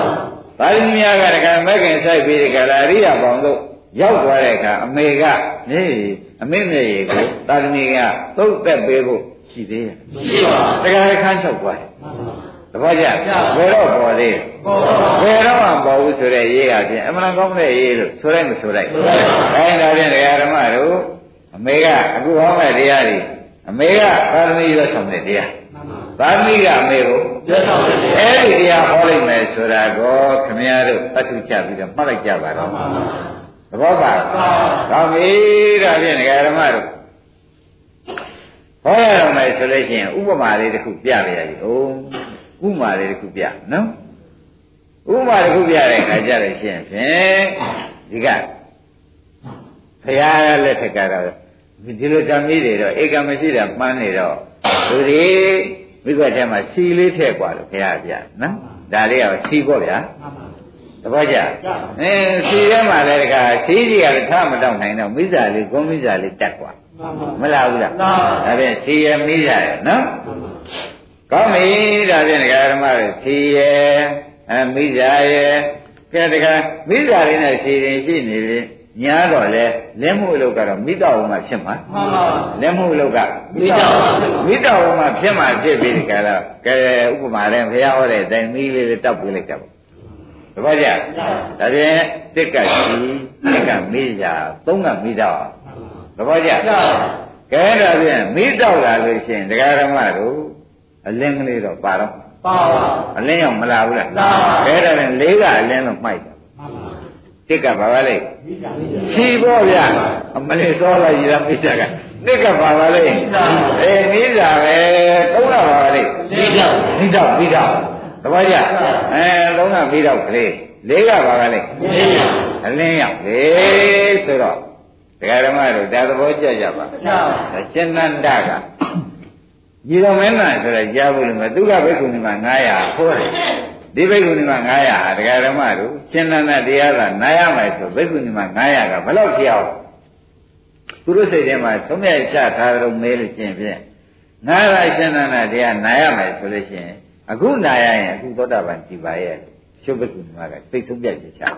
သာသမီများကတကယ်မက်ခင်ဆိုင်ပြီးဒီကလာအရိယာပေါင်းတို့ ရောက်သွားတဲ့အခါအမေကမျက်ရည်အမေမျက်ရည်ကိုသာသမီကသုတ်သက်ပေးဖို့ရှိသေးတယ်မရှိပါတကယ်ခန်းချုပ်သွားတယ်မှန်ပါတပည့်ကြဘယ်တော့ပေါ်သေးလဲပေါ်ပါဘယ်တော့မှပေါ်ဘူးဆိုတဲ့ရေးကဖြင့်အမှန်ကောင်းတဲ့ရေးလို့ဆိုလိုက်မဆိုလိုက်ဆိုလိုက်ပါအဲဒါဖြင့်ဒကာဓမ္မတို့အမေကအခုဟောမဲ့တရားတွေအမေကသာသမီရွတ်ဆောင်တဲ့တရားမှန်ပါသာမိကအမေကိုပြတ်ဆောင်တယ်အဲ့ဒီတရားဟောလိုက်မယ်ဆိုတာကိုခမည်းတော်အထုချပြီးတော့မှတ်လိုက်ကြပါတော့ သဘောပါကောင်းပြီဒါဖြင့်ဒကာဓမ္မတို့ဟောရတော့မယ်ဆိုလို့ရှိရင်ဥပမာလေးတစ်ခုပြပြရည်ဟုတ်ဥပမာလေးတစ်ခုပြနော်ဥပမာတစ်ခုပြတဲ့အခါကျတော့ရှင်းဖြင့်ဒီကဘုရားလက်ထက်ကတော့ဒီလိုဓမ္မီတွေတော့ဧကမရှိတာမှန်းနေတော့သူဒီမိဘထဲမှာစီလေးထည့်กว่าလို့ဘုရားပြနော်ဒါလေးကစီပေါ့ဗျာ တပည့်ကြအင်းစီထဲမှာလည်းတခါစီကြီးကလည်းထားမတော့နိုင်တော့မိစ္ဆာလေးကုန်းမိစ္ဆာလေးတက်กว่าမလားဘူးလားဒါဖြင့်စီရမိစ္ဆာရနော်ကောင်းပြီဒါဖြင့်ဒကာဓမ္မတွေစီရအမိစ္ဆာရကဲတခါမိစ္ဆာလေးနဲ့စီရင်ရှိနေလေညာတော့လေလက်မှုအလုပ်ကတော့မိတော့မှဖြစ်မှာ မှန်ပါ လက်မှုအလုပ်က မိတော့ မိတော့မှဖြစ်မှာဖြစ်ပြီးဒီကရကဲဥပမာလည်းဘုရားဟောတဲ့အတိုင်းမိလေးလေးတောက်ပြလိုက်တာပေါ့ တပည့်ကြဒါဖြင့်တစ်ကရှိတစ်ကမိကြသုံးကမိတော့တပည့်ကြကဲဒါဖြင့်မိတော့လာလို့ရှိရင်တရားဓမ္မတို့အလင်းကလေးတော့ပါတော့ပါပါအလင်းရောက်မလာဘူးလားလာပါကဲဒါဖြင့်လေးကအလင်းတော့မှိုက်တယ်တစ်ကဘာပါလဲမိတာမိခြီးပေါ့ဗျာအမလေးစောလိုက်ရတာမိတာကနှစ်ကပါပါလေအေးမိတာပဲသုံးတာပါပါလေလေးတော့မိတော့မိတော့ တပည့်ကြအဲသုံးကမိတော့ကလေးလေးကပါပါလေလေးရအလင်းရောက်လေဆိုတော့ဒကာဓမ္မတို့ဒါသဘောကျကြပါချာဒါရှင်နန္ဒကညီတော်မင်းသားဆိုတော့ကြားဖို့လို့မသူကဘိက္ခုနီမှာ900ခေါ်တယ်ဒီဘိက္ခုနီမှာ900ဟာဒကာဓမ္မတို့ရှင်နန္ဒတရားကနားရမယ်ဆိုဘိက္ခုနီမှာ900ကဘယ်လောက်ဖြစ်အောင်သူတို့စိတ်ထဲမှာသုံးမြတ်ချထားတော့မဲလို့ရှင်ဖြင့်ငါးရရှင်နန္ဒတရားနားရမယ်ဆိုလို့ရှိရင် အခုနာရရင်အခုသောတာပန်ကြည်ပါရဲ့ရှုပ်ပကုမှာကစိတ်ဆုံးပြတ်ပြချာ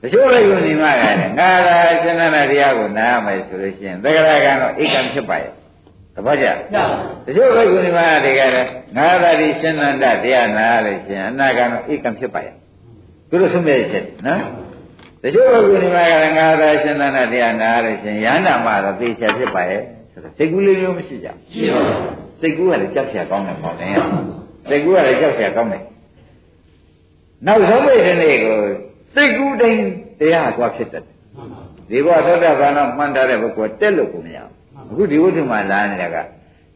တချို့လည်းယူနေမှာကလည်းငါသာရှင်နာတရားကိုနာရမယ်ဆိုလို့ရှိရင်သက္ကရာကံတော့ဧကံဖြစ်ပါရဲ့တပတ်ကြတချို့လည်းယူနေမှာတွေကလည်းငါသာဒီရှင်နန္ဒတရားနာရလို့ရှိရင်အနာကံတော့ဧကံဖြစ်ပါရဲ့သူတို့ဆုံးပြတ်ချက်နော်တချို့ကုနေမှာကလည်းငါသာရှင်သန္တာတရားနာရလို့ရှင်ရဟန္တာမှာတော့သိချာဖြစ်ပါရဲ့ဆိုတော့စိတ်ကူးလေးမျိုးမရှိကြဘူးရှိပါဘူးစိတ်ကူးကလည်းကြောက်ချာကောင်းတယ်ပေါ့လေ စိတ်ကူးကလည်းကြောက်เสียကောင်းတယ်နောက်ဆုံးပိတ်တဲ့နေ့ကိုစိတ်ကူးတိုင်းတရားကွာဖြစ်တတ်တယ်ဒီဘဝသောတာပန်တော့မှန်ထားတဲ့ပုဂ္ဂိုလ်တက်လို့ကိုမရဘူးအခုဒီဝိတ္တမှာလာနေတာက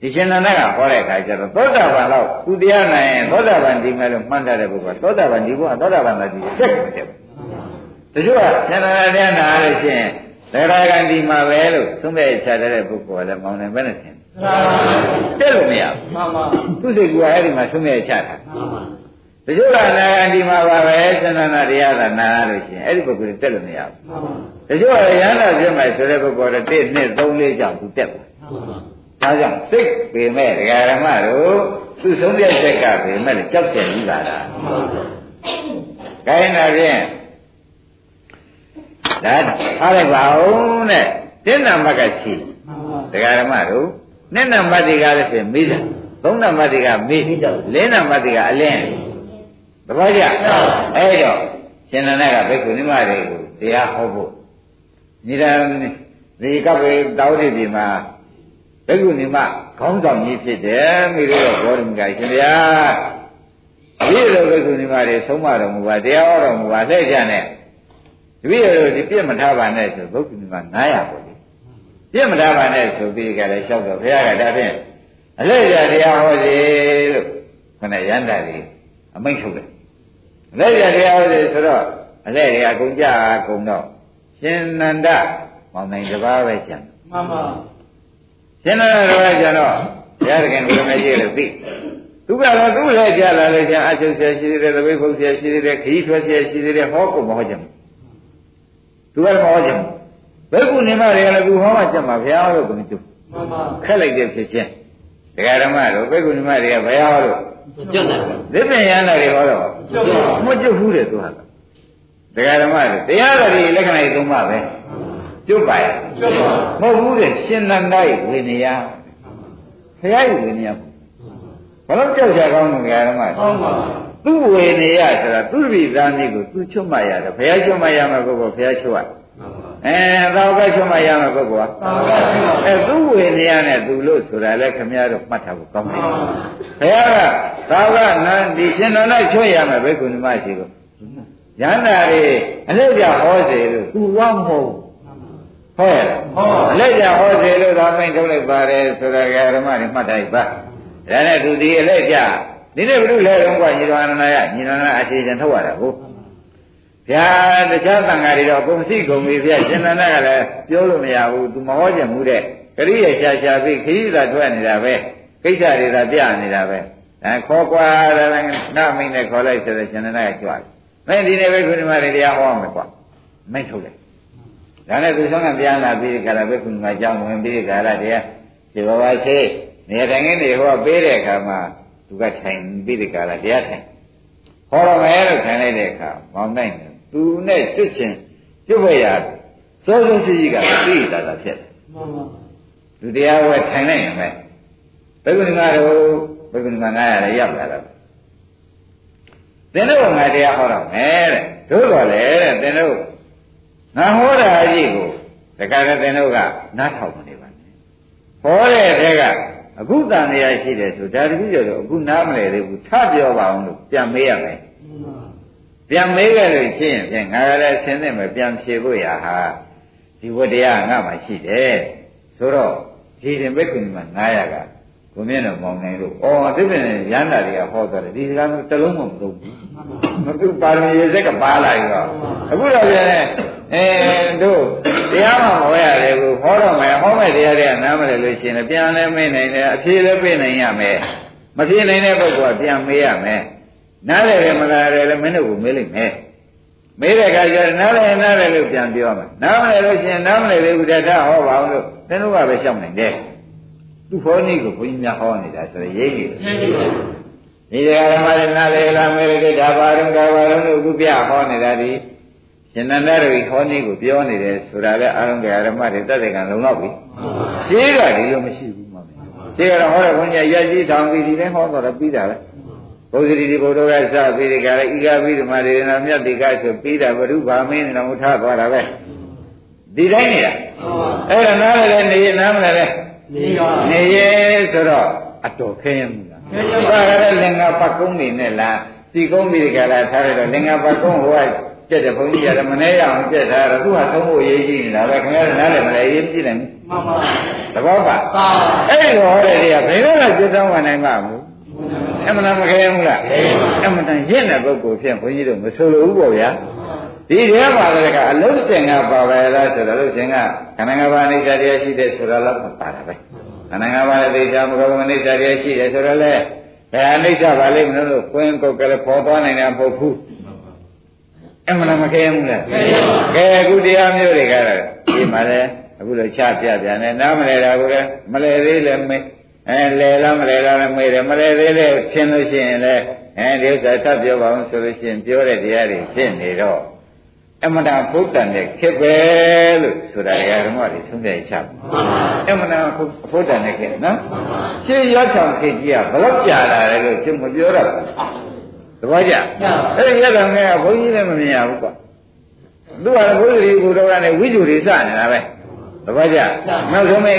ဒီရှင်နန္ဒကဟောတဲ့အခါကျတော့သောတာပန်တော့သူတရားနိုင်ရင်သောတာပန်ဒီမဲ့လို့မှန်းထားတဲ့ပုဂ္ဂိုလ်ကသောတာပန်ဒီဘုရားသောတာပန်သာဒီစက်ကိုတက်တချို့ကရှင်နန္ဒတရားနာလို့ရှိရင်သရဂန္ဒီမှာပဲလို့သုံးမဲ့ချတဲ့ပုဂ္ဂိုလ်ကလည်းမောင်းနေပဲနဲ့ထင် ချာ တက်လို့မရမှန်ပါဘူးသူစိတ်ကအဲ့ဒီမှာသုံးမဲ့ချတာမှန်ပါတချို့ကနာဂန္ဒီမှာပါပဲရှင်နန္ဒတရားသာနာလို့ရှိရင်အဲ့ဒီပုဂ္ဂိုလ်တက်လို့မရဘူးမှန်ပါတချို့ကရဟန္တာပြမယ်ဆိုတဲ့ပုဂ္ဂိုလ်က1 2 3 4ကြောင့်သူတက်ပါမှန်ပါဒါကြောင့်စိတ်ပေမဲ့ဒကာရမတို့သူဆုံးပြတ်ချက်ကပေမဲ့ကြောက်ကြပြီးပါလား။ခိုင်းတာဖြင့်ဒါအားလိုက်ပါဦးတဲ့တင်းနံပါတ်ကချီမှန်ပါဒကာရမတို့ နှစ်နံပါတ်တွေကလည်းဆိုမိတယ်သုံးနံပါတ်တွေကမိလေးနံပါတ်တွေကအလင်းသဘောကျအဲ့တော့ရှင်နန္ဒကဘိက္ခုနိမတွေကိုတရားဟောဖို့ညီတော်ဒီကပ်ပေတောင်းနေပြီမှာဘိက္ခုနီမခေါင်းဆောင်ကြီးဖြစ်တယ်မိတို့ရောဘောဓမကရှင်ဗျာဒီလိုဘိက္ခုနီမတွေဆုံးမတော်မူပါတရားဟောတော်မူပါလက်ကြနဲ့တပည့်တော်ဒီပြည့်မထားပါနဲ့ဆိုဘိက္ခုနီမ900ပေါ့လေ ပြည့်မထားပါနဲ့ဆိုပြီးကြတယ်လျှောက်တော့ဘုရားကဒါဖြင့်အလက်ကြတရားဟောစီလို့ခဏရန်တာကြီးအမိန့်ထုတ်တယ်အလက်ကြတရားဟောစီဆိုတော့အလက်တွေအကုန်ကြအကုန်တော့ရှင်နန္ဒမောင်နိုင်တစ်ပါးပဲကျန်မှန်ပါရှင်းလာတော့ကျတော့ဘုရားသခင်ကိုယ်မကြီးလို့သိသူကတော့သူ့လည်းကြာလာလို့ကျန်အချုပ်ဆရာရှိသေးတယ်သပိတ်ဖုတ်ဆရာရှိသေးတယ်ခရီးဆွဲဆရာရှိသေးတယ်ဟောကုန်မဟောကြဘူးသူကမဟောကြဘူး ဘယ်ကုနေမတွေကလည်းသူဟောမှကြမှာဘုရားဟောလို့ကိုမကျုပ်မှန်ပါခက်လိုက်တဲ့ဖြစ်ချင်းဒကာဓမ္မတို့ဘယ်ကုနေမတွေကဘုရားဟောလို့ကျွတ်တယ်သစ်ပင်ရဟန္တာတွေဟောတော့ကျွတ်ပါမကျုပ်ဘူးတဲ့သူဟာဒကာဓမ္မတို့တရားတော်ဒီလက္ခဏာကြီးသုံးပါပဲကျုပ်ပါရဲ့ကျွတ်ပါမဟုတ်ဘူးတဲ့ရှင်နန္ဒရဲ့ဝိနည်းဘုရားရဲ့ဝိနည်းဘယ်တော့ကြောက်ကြကောင်းလို့ဓမ္မမှန်ပါသူ့ဝေနေရဆိုတာသူ့ပြည်သားမျိုးကိုသူချွတ်မှရတယ်ဘုရားချွတ်မှရမှာကိုဘုရားချွတ်ရ အဲသာဝကချွတ်မှရမယ်ပုဂ္ဂိုလ်သာဝကချွတ်ပါအဲသူ့ဝေနေရနဲ့သူလို့ဆိုတာလဲခမည်းတော်မှတ်ထားဖို့ကောင်းတယ်ဘုရားကသာဝကနန်းဒီရှင်တော်နဲ့ချွတ်ရမယ်ဘိက္ခုနီမရှိကိုရဟန္တာတွေအလိပ်ကြဟောစေလို့သူဝမဟုတ်ဟုတ်ရဲ့အလိပ်ကြဟောစေလို့သာမိန်ထုတ်လိုက်ပါတယ်ဆိုတာကဓမ္မတွေမှတ်ထားပါဒါနဲ့သူဒီအလိပ်ကြဒီနေ့ဘုရုလဲတော့ကညီတော်အနန္ဒယညီတော်နဲ့အခြေချင်ထုတ်ရတာကို ဗျာတခြားတန်ဃာတွေတော့ကုန်စီကုန်ပြီဗျာရှင်နန္ဒကလည်းပြောလို့မရဘူးသူမဟောချင်ဘူးတဲ့ကရိယာရှာရှာပြီးခရီးသာထွက်နေတာပဲကိစ္စတွေသာပြနေတာပဲအဲခေါ်ကွာတယ်နာမိတ်နဲ့ခေါ်လိုက်ဆိုတော့ရှင်နန္ဒကကြွတယ်မင်းဒီနေ့ပဲခုဒီမှာတရားဟောမယ်ကွာမိတ်ထုတ်တယ်ဒါနဲ့သူဆောင်ကပြန်လာပြီးခါလာပဲခုဒီမှာကြောင်းဝင်ပြီးခါလာတရားဒီဘဝရှိနေထိုင်နေဟောပေးတဲ့အခါမှာသူကထိုင်ပြီးဒီခါလာတရားထိုင်ဟောရမယ်လို့ထိုင်လိုက်တဲ့အခါမောင်နိုင်တယ် သူနဲ့ကျွတ်ချင်းကျွတ်ဝဲရစိုးစိုးရှိရှိကသိတာတာဖြစ်တယ်မှန်ပါလူတရားဝဲထိုင်လိုက်ရင်ပဲဘိက္ခုနီကတော့ဘိက္ခုနီက900လည်းရောက်လာတော့သင်တို့ကငါတရားဟောတော့မယ်တဲ့တို့တော်လေတဲ့သင်တို့ငါဟောတာအကြီးကိုတခါတည်းသင်တို့ကနားထောင်မနေပါနဲ့ဟောတဲ့တဲ့ကအခုတန်တရားရှိတယ်ဆိုဒါတတိယတော့အခုနားမလဲသေးဘူးထပြောပါအောင်လို့ပြန်မေးရမယ် ပြန်မေးကြလို့ရှိရင်ဖြင့်ငါကလည်းဆင်းနေမယ်ပြန်ဖြေဖို့ရဟာဒီဝတ္တရားငါမှရှိတယ်ဆိုတော့ဒီရင်ဘက်ကွန်မှာ900ကကိုမြင့်တော်မောင်နိုင်လို့အော်ဒီပြင်ရန်တာတွေကဟောသွားတယ်ဒီစကားမျိုးတစ်လုံးမှမသုံးဘူးမသူပါရမီရေစက်ကပါလာပြီတော့အခုတော့ပြန်အဲတို့တရားမှမဟောရတယ်ကိုဟောတော့မယ်ဟောမယ်တရားတွေကနားမလဲလို့ရှိရင်ပြန်လဲမေးနိုင်တယ်အဖြေလည်းပေးနိုင်ရမယ်မဖြေနိုင်တဲ့ပုဂ္ဂိုလ်ကပြန်မေးရမယ် နားလဲတယ်မလားတယ်လည်းမင်းတို့ကိုမေးလိုက်မယ်မေးတဲ့အခါကျတော့နားလဲနားလဲလို့ပြန်ပြောမယ်နားမလဲလို့ရှိရင်နားမလဲသေးဘူးတထဟောပါအောင်လို့သင်တို့ကပဲရှောက်နိုင်တယ်သူဟောနည်းကိုဘုန်းကြီးများဟောနေတာဆိုတော့ရိပ်နေတယ်ဒီတရားဓမ္မတွေနားလေလာမေရတဲ့ဒါပါရုံဒါပါရုံတို့အခုပြဟောနေတာဒီရှင်နန္ဒတို့ဟောနည်းကိုပြောနေတယ်ဆိုတာလဲအာရုံကဓမ္မတွေတသက်ကံလုံလောက်ပြီရှင်းကဒီလိုမရှိဘူးမှမဟုတ်ရှင်းကတော့ဟောတဲ့ဘုန်းကြီးရကြီးထောင်ပြီးဒီတိုင်းဟောတော့ပြီးတာပဲ ဘုဇတိဒီဘုဒ္ဓကစပြီးဒီကရဤကပြီးဓမ္မတွေနာမြတ်တိကဆိုပြီးတာဘုရုဗာမင်းနေတော့ထားသွားတာပဲဒီတိုင်းနေတာအဲ့ဒါနားလည်းနေနားမလဲလေနေပါနေရဲဆိုတော့အတော်ခဲရမှုလားခဲရပါဒါကလည်းလင်္ကာပတ်ကုန်းနေနဲ့လားစီကုန်းပြီးကြလားထားရတော့လင်္ကာပတ်ကုန်းဟိုကကျက်တဲ့ဘုန်းကြီးရတယ်မနေရအောင်ကျက်ထားတော့သူကသုံးဖို့ရေးကြည့်နေတာပဲခင်ဗျားနားလည်းမလဲရေးကြည့်နိုင်မှန်ပါသဘောပါသာအဲ့ဒီဟောတဲ့တွေကဘယ်တော့မှကျက်တောင်းဝင်နိုင်မှာမဟုတ် အမှန်တမ်းမခဲဘူးလားအမှန်တမ်းရင့်တဲ့ပုဂ္ဂိုလ်ဖြင့်ဘုန်းကြီးတို့မဆိုလိုဘူးပေါ့ဗျာဒီထဲမှာလည်းကအလုံးစင်ကပါပဲလားဆိုတော့လုံးစင်ကခန္ဓာငါးပါးအိဋ္ဌတရားရှိတဲ့ဆိုတော့လည်းပါတာပဲခန္ဓာငါးပါးအိဋ္ဌတရားမကောင်းအိဋ္ဌတရားရှိတယ်ဆိုတော့လည်းဘယ်အိဋ္ဌပါလိမ့်မလို့လို့ခွင်းကုတ်ကလေးပေါ်သွားနိုင်တာမဟုတ်ဘူးအမှန်တမ်းမခဲဘူးလားကဲအခုတရားမျိုးတွေကတော့ဒီမှာလည်းအခုလိုချပြပြန်တယ်နားမလဲတာကိုလည်းမလဲသေးလည်းမေး အဲလဲလားမလဲလားလည်းမေးတယ်မလဲသေးလည်းရှင်းလို့ရှိရင်လည်းအဲဒီဥစ္စာထပ်ပြောပါအောင်ဆိုလို့ရှိရင်ပြောတဲ့တရားတွေဖြစ်နေတော့အမှန်တရားဘုဒ္ဓံနဲ့ခက်ပဲလို့ဆိုတာဓမ္မတွေသုံးတဲ့ချအမှန်တရားဘုဒ္ဓံနဲ့ခက်နော်ရှင်းရောက်ချောင်ခေကြီးကဘလောက်ကြာလာတယ်လို့ကျမပြောတော့ဘူးတပည့်ကြအဲ့ဒီရက်ကောင်ကဘုန်းကြီးလည်းမမြင်ရဘူးကွာသူကလည်းဘုရားကြီးဘုရားကနေဝိဇ္ဇူတွေစနေတာပဲတပည့်ကြနောက်ဆုံးမေ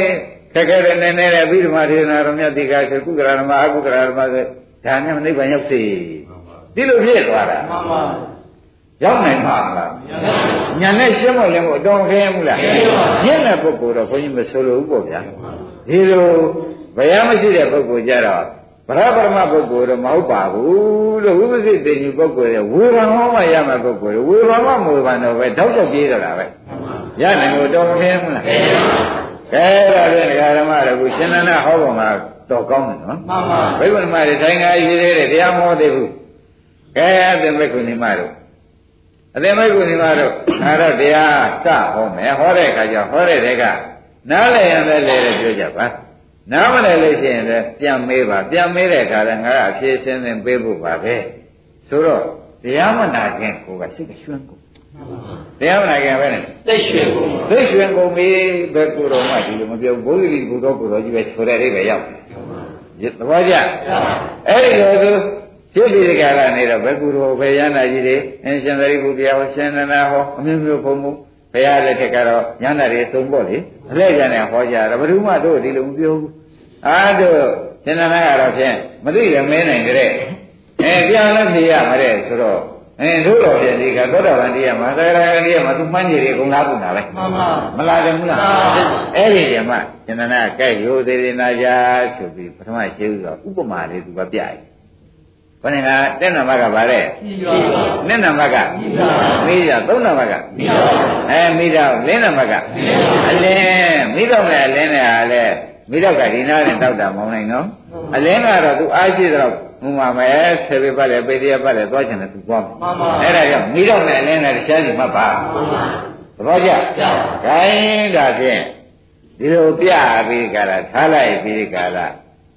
ခက်ခဲတဲ့နေနေတဲ့ပြီးဓမ္မဒေသနာတော်မြတ်တိကဆိုကုက္ကရာဓမ္မအကုက္ကရာဓမ္မဆိုဒါနဲ့နိဗ္ဗာန်ရောက်စေဒီလိုဖြစ်သွားတာမှန်ပါရောက်နိုင်မှာမလားညာနဲ့ရှင်းမလဲမို့အတော်ခဲမှုလားညက်တဲ့ပုဂ္ဂိုလ်တော့ဘုန်းကြီးမဆိုလိုဘူးပေါ့ဗျာဒီလိုဘယ်ရမရှိတဲ့ပုဂ္ဂိုလ်ကြတော့ဗရပရမပုဂ္ဂိုလ်တော့မဟုတ်ပါဘူးလို့ဝိပဿိတေညီပုဂ္ဂိုလ်ရဲ့ဝေဘာဟောမှရမယ်ပုဂ္ဂိုလ်ဝေဘာမမဝေဘာတော့ပဲတောက်ချက်ပြေးတော့တာပဲရနိုင်လို့တော်ခဲမှုလား ကဲဒါဖြင့်ဒကာဓမ္မတို့ကရှင်နန္ဒဟောပုံကတော်ကောင်းတယ်နော်မှန်ပါဘိက္ခုနီမတွေတိုင်းကားရှိသေးတယ်တရားမဟောသေးဘူးကဲအသင်ဘိက္ခုနီမတို့အသင်ဘိက္ခုနီမတို့ငါတော့တရားစဟောမယ်ဟောတဲ့အခါကျဟောတဲ့တဲ့ကနားလည်ရင်လည်းလေလေပြောကြပါနားမလည်လို့ရှိရင်လည်းပြန်မေးပါပြန်မေးတဲ့အခါလည်းငါကအဖြေရှင်းသင်ပေးဖို့ပါပဲဆိုတော့တရားမနာခြင်းကိုကစိတ်ကရွှန်းကုန် တရားမနာခြင်းပဲနဲ့သိရွှေကိုသိရွှင်ကုန်ပြီဘယ်ကိုယ်တော်မှဒီလိုမပြောဘုရားကြီးဘုတော်ကိုယ်တော်ကြီးပဲဆိုတဲ့အိဗယ်ရောက်တယ်သဘောကျအဲ့ဒီလိုဆိုရှင်းပြီးဒီကလာနေတော့ဘယ်ကူတော်ဘယ်ရဟနာကြီးတွေအင်းရှင်သရိပုတ္တရာဟောရှင်နန္ဒဟောအမျိုးမျိုးဘုံဘုံဘုရားလက်ထက်ကတော့ညန္တာတွေသုံးဖို့လေအလဲကြတယ်ဟောကြတာဘယ်သူမှတို့ဒီလိုမပြောဘူးအာတို့ရှင်နန္ဒကတော့ဖြင့်မသိရမင်းနိုင်ကြတဲ့အဲပြောင်းလည်းဖြေရမှာတဲ့ဆိုတော့ အဲတို့တော်ဖြင့်ဒီကသောတာပန်တရားမှာသရဂန်တရားမှာသူမှန်းကြည့်တယ်အကုန်လားကုန်တာပဲမှန်ပါမလာတယ်ဘူးလားမှန်ပါအဲ့ဒီဓမ္မရှင်နန္ဒကဲရိုသေရနာကြဆိုပြီးပထမရှိဥစွာဥပမာလေးသူကပြရတယ်ဘယ်နဲ့ကတဲ့နံပါတ်ကဗါတဲ့ပြီးပါပါနှစ်နံပါတ်ကမိကြသုံးနံပါတ်ကအဲမိတော့လင်းနံပါတ်ကအလင်းမိတော့နဲ့အလင်းနဲ့ဟာလဲ မိတော့ကဒီနာနဲ့တောက်တာမအောင်နိုင်နော်အလင်းကတော့သူအားရှိတော့ဟိုမှာပဲဆေဘေပတ်လေပေတရပတ်လေသွားချင်တယ်သူသွားမယ်မှန်ပါအဲ့ဒါကြောင့်မိတော့နဲ့အလင်းနဲ့တခြားစီမှတ်ပါမှန်ပါသဘောကျကျပါခိုင်းဒါဖြင့်ဒီလိုပြပြီးကြတာထားလိုက်ပြီးကြတာ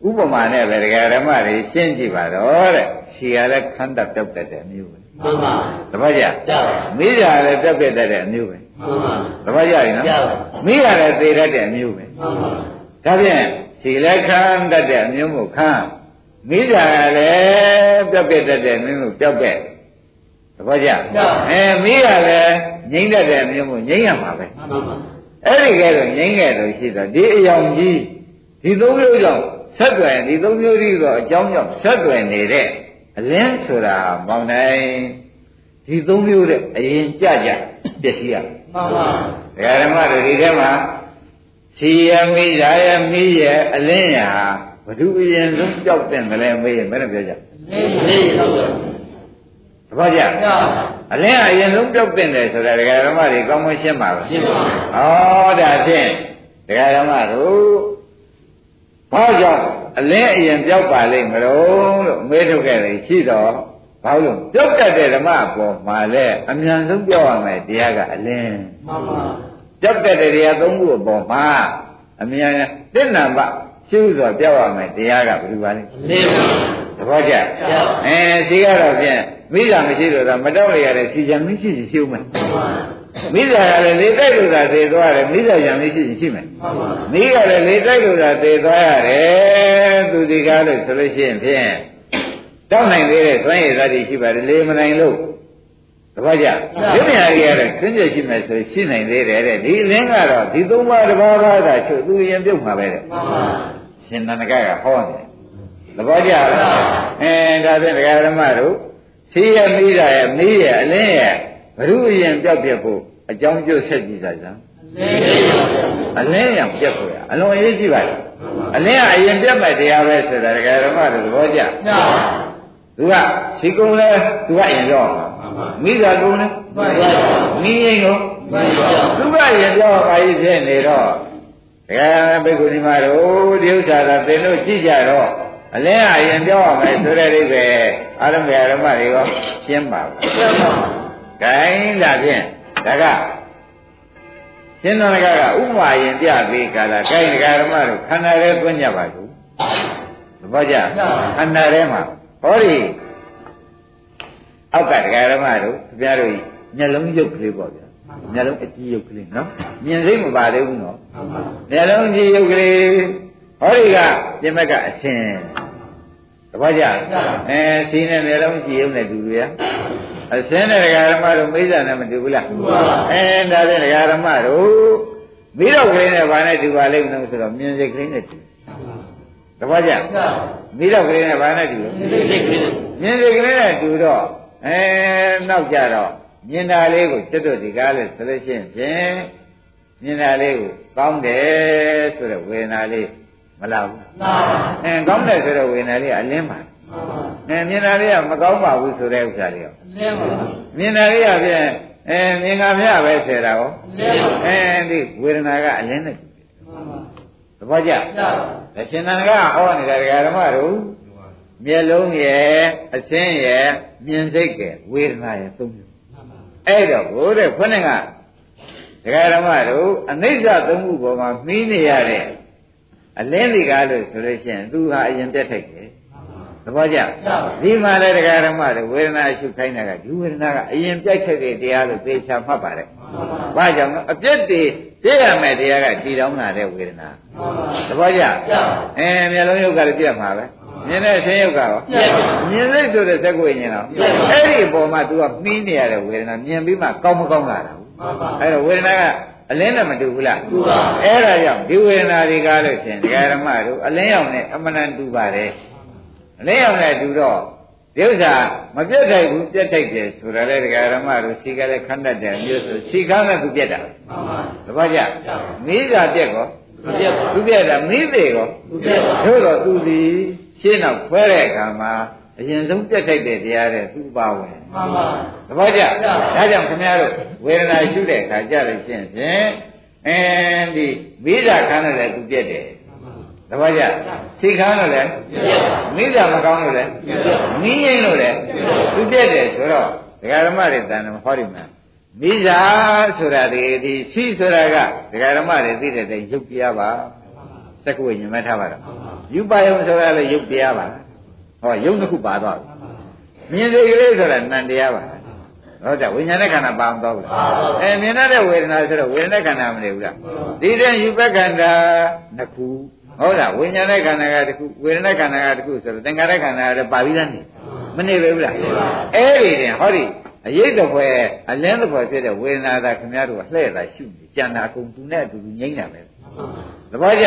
ဥပမာနဲ့ပဲဒကာဓမ္မတွေရှင်းကြည့်ပါတော့တဲ့ခြေရလဲခန္ဓာပြောက်တတ်တဲ့အမျိုးပဲမှန်ပါသဘောကျကျပါမိကြလည်းပြောက်ပြတ်တတ်တဲ့အမျိုးပဲမှန်ပါသဘောကျရင်နော်ကျပါမိရလည်းသေတတ်တဲ့အမျိုးပဲမှန်ပါ ဒါဖြင့်ခြေလဲခံတတ်တဲ့အမျိုးမို့ခံမိကြလည်းပြောက်ပြတ်တတ်တဲ့အမျိုးမို့ပြောက်ပြတ်သဘောကျအဲမိရလည်းငြိမ့်တတ်တဲ့အမျိုးမို့ငြိမ့်ရမှာပဲမှန်ပါအဲ့ဒီကဲတော့ငြိမ့်ခဲ့လို့ရှိတော့ဒီအယောင်ကြီးဒီသုံးမျိုးကြောင့်ဆက်သွယ်ဒီသုံးမျိုးကြီးတော့အကြောင်းကြောင့်ဆက်သွယ်နေတဲ့အလင်းဆိုတာမောင်နိုင်ဒီသုံးမျိုးတဲ့အရင်ကြကြပျက်စီးရမယ်မှန်ပါဒကာဓမ္မတို့ဒီထဲမှာ ခြေရမိရာရမိရအလင်းရာဘဒုအရင်ဆုံးကြောက်တဲ့ကလေးမေးရင်ဘယ်နဲ့ပြောကြလေးလေးဟုတ်ပါသဘောကျကျပါအလင်းအရင်ဆုံးကြောက်တဲ့တယ်ဆိုတာဒကာဓမ္မတွေကောင်းမရှင်းပါဘူးရှင်းပါဩဒါဖြင့်ဒကာဓမ္မတို့ဘာကြောင့်အလင်းအရင်ပြောက်ပါလိမ့်မလို့လို့မေးထုတ်ခဲ့တယ်ရှိတော့ဘာလို့ပြောက်တတ်တဲ့ဓမ္မအပေါ်မှာလဲအမြန်ဆုံးပြောရမယ်တရားကအလင်းမှန်ပါ ကြောက်တဲ့တရားသုံးခုအပေါ်မှာအမြန်တဏ္ဍပရှိဥစွာပြောရမယ်တရားကဘယ်လိုပါလဲလေးပါသဘောကျအဲဒီကတော့ဖြင့်မိစ္ဆာမရှိတော့တာမတော့ရရတဲ့စီချံမရှိရှိရှိဦးမယ်မှန်ပါမိစ္ဆာကလည်းလေတိုက်လို့သာသေသွားတယ်မိစ္ဆာချံမရှိရှိရှိမယ်မှန်ပါမိကလည်းလေတိုက်လို့သာသေသွားရတယ်သူဒီကားလို့ဆိုလို့ရှိရင်ဖြင့်တောက်နိုင်သေးတဲ့သွမ်းရည်သတ္တိရှိပါတယ်လေမနိုင်လို့ တပည့်ကြဒီမြာကြီးကတော့ဆင်းရဲရှိမယ်ဆိုရှိနိုင်သေးတယ်တဲ့ဒီလင်းကတော့ဒီသုံးပါးတစ်ပါးပါးသာချုပ်သူရင်ပြုတ်မှာပဲတဲ့မှန်ပါရှင်နန္ဒကကဟောတယ်သဘောကျလားအဲဒါဖြင့်ဒကာဓမ္မတို့ရှိရမိတာရဲ့မိရဲ့အလင်းရဲ့ဘ ᱹ ရုရင်ပြောက်ပြက်ဖို့အကြောင်းပြုဆက်ကြည့်ကြစမ်းလေးလေးပါအလင်းရံပြက်ဖို့ရအလွန်အရေးကြီးပါလားအလင်းကအရင်ပြက်မဲ့တရားပဲဆိုတာဒကာဓမ္မတို့သဘောကျကျပါ သူကရှိကုံလဲသူကအရင်ပြောမှာမိသာကုံလဲမှန်ပါမိရင်ကိုမှန်ပါသူကရင်ပြောပါကြီးဖြစ်နေတော့ဒကာဘိက္ခုနီမတို့ဒီဥစ္စာသာသင်တို့ကြည့်ကြတော့အလင်းအရင်ပြောရမယ်ဆိုတဲ့အိဗယ်အာရမဂရမတွေရောရှင်းပါဘူးကျပါ။ဂိုင်းဒါဖြင့်ဒါကရှင်းတော်ကကဥပမာရင်ပြပြီးကာလာဂိုင်းဒကာရမတို့ခန္ဓာရဲသွင်းကြပါဘူး။သဘောကျခန္ဓာရဲမှာ ဟောဒီအောက်ကဒကာရမတို့ခင်ဗျားတို့မျက်လုံးရုပ်ကလေးပေါ့ဗျာ။မျက်လုံးအကြည့်ရုပ်ကလေးနော်။မြင်စိတ်မပါသေးဘူးနော်။မျက်လုံးကြည့်ရုပ်ကလေးဟောဒီကပြင်မကအစင်သဘောကျအဲစီးနဲ့မျက်လုံးကြည့်ရုပ်နဲ့တူရအစင်းနဲ့ဒကာရမတို့မိစ္ဆာနဲ့မတူဘူးလားအဲဒါဖြင့်ဒကာရမတို့မိတော့ကလေးနဲ့ဘာနဲ့တူပါလိမ့်မလို့ဆိုတော့မြင်စိတ်ကလေးနဲ့တူ သဘောကျမိတော့ကလေးနဲ့ဘာနဲ့တူလဲလေးလေးလေးမြင်စိတ်ကလေးနဲ့တူတော့အဲနောက်ကြတော့မြင်တာလေးကိုကျွတ်တို့ဒီကားလို့ဆိုလို့ရှိရင်ဖြင့်မြင်တာလေးကိုကောင်းတယ်ဆိုတဲ့ဝေဒနာလေးမလာဘူးနာအဲကောင်းတယ်ဆိုတဲ့ဝေဒနာလေးကအလင်းပါအဲမြင်တာလေးကမကောင်းပါဘူးဆိုတဲ့ဥစ္စာလေးရောလေးပါမြင်တာလေးကဖြင့်အဲမြင်ကမြပဲဆယ်တာရောလေးပါအဲဒီဝေဒနာကအလင်းနဲ့တူတယ်သ ဘောကျကျပါဒါရှင်နန္ဒကဟောနေတာဒကာဓမ္မတို့မျက်လုံးရဲ့အစင်းရဲ့မြင်စိတ်ကဝေဒနာရဲ့သုံးမျိုးအဲ့တော့ဘိုးတဲ့ခொနဲ့ကဒကာဓမ္မတို့အနိစ္စသုံးခုပေါ်မှာမှီးနေရတဲ့အလင်းဒီကားလို့ဆိုလို့ရှိရင်သူဟာအရင်ပြတ်ထိုက်တယ် သဘောကျဒီမှာလဲဒကာဓမ္မတို့ဝေဒနာရှုခိုင်းတာကဒီဝေဒနာကအရင်ပြတ်ထိုက်တဲ့တရားလို့သေချာမှတ်ပါတယ်။ဘာကြောင့်လဲအပြစ်တွေပြည့်ရမယ်တရားကတည်တောင်းလာတဲ့ဝေဒနာသဘောကျအဲမျက်လုံးယုတ်ကလည်းပြတ်မှာပဲမြင်တဲ့အခြင်းယုတ်ကရောမြင်စိတ်ဆိုတဲ့စက်ကိုဉာဏ်တော့အဲ့ဒီအပေါ်မှာ तू ကမှီးနေရတဲ့ဝေဒနာမြင်ပြီးမှကောင်းမကောင်းလာတာဘူးမှန်ပါအဲ့တော့ဝေဒနာကအလင်းနဲ့မတူဘူးလားတူပါအဲ့ဒါကြောင့်ဒီဝေဒနာတွေကားလို့ရှင်ဒကာရမတို့အလင်းရောက်နဲ့အမှန်တန်တူပါတယ် အလင်းရောက်နဲ့တူတော့ဒီဥစ္စာမပြတ်ထိုက်ဘူးပြတ်ထိုက်တယ်ဆိုတာလေဒကာရမတို့စီကလည်းခန္ဓာတယ်မျိုးဆိုစီကားနဲ့သူပြတ်တာမှန်ပါတပတ်ကြမိစာပြက်ကောသူပြက်ပါသူပြက်တာမိသေးကောသူပြက်ပါတို့တော့သူဒီရှင်းတော့ဖွဲတဲ့အခါမှာအရင်ဆုံးပြတ်ထိုက်တဲ့တရားတဲ့သူပါဝင်မှန်ပါတပတ်ကြဒါကြောင့်ခင်ဗျားတို့ဝေဒနာရှုတဲ့အခါကြလို့ရှင်းဖြင့်အဲဒီမိစာခန်းနဲ့လည်းသူပြက်တယ် တပတ်ကြစိတ်ခန်းလို့လည်းပြက်ပါမိစာမကောင်းလို့လည်းမိငိမ့်လို့လည်းသူပြက်တယ်ဆိုတော့ဒကာဓမ္မတွေတန်တယ်ဟောဒီမှာမိစာဆိုတာဒီဒီရှိဆိုတာကဒကာဓမ္မတွေသိတဲ့တိုင်ရုပ်တရားပါစက္ကဝိညာဉ်မဲ့ထားပါတော့ယူပါယုံဆိုတာလည်းရုပ်တရားပါဟောရုပ်တစ်ခုပါတော့မြင်စိတ်ကလေးဆိုတာနံတရားပါဟုတ်တယ်ဝိညာဉ်နဲ့ခန္ဓာပါအောင်တော့ဘူးလားအဲမြင်ရတဲ့ဝေဒနာဆိုတော့ဝေဒနာခန္ဓာမနေဘူးလားဒီတဲ့ယူပခန္ဓာနှစ်ခု ဟုတ်လားဝိညာဉ်နဲ့ခန္ဓာကတစ်ခုဝေဒနာခန္ဓာကတစ်ခုဆိုတော့သင်္ခါရခန္ဓာကပါပြီးသားနေမနေပဲဘူးလားအဲ့ဒီတင်ဟောဒီအရေးတစ်ဖွဲအလင်းတစ်ဖွဲဖြစ်တဲ့ဝေဒနာသာခင်ဗျားတို့ကလှည့်တာရှုနေကြံတာအကုန်သူနဲ့အတူတူငိမ့်တာပဲသဘောကျ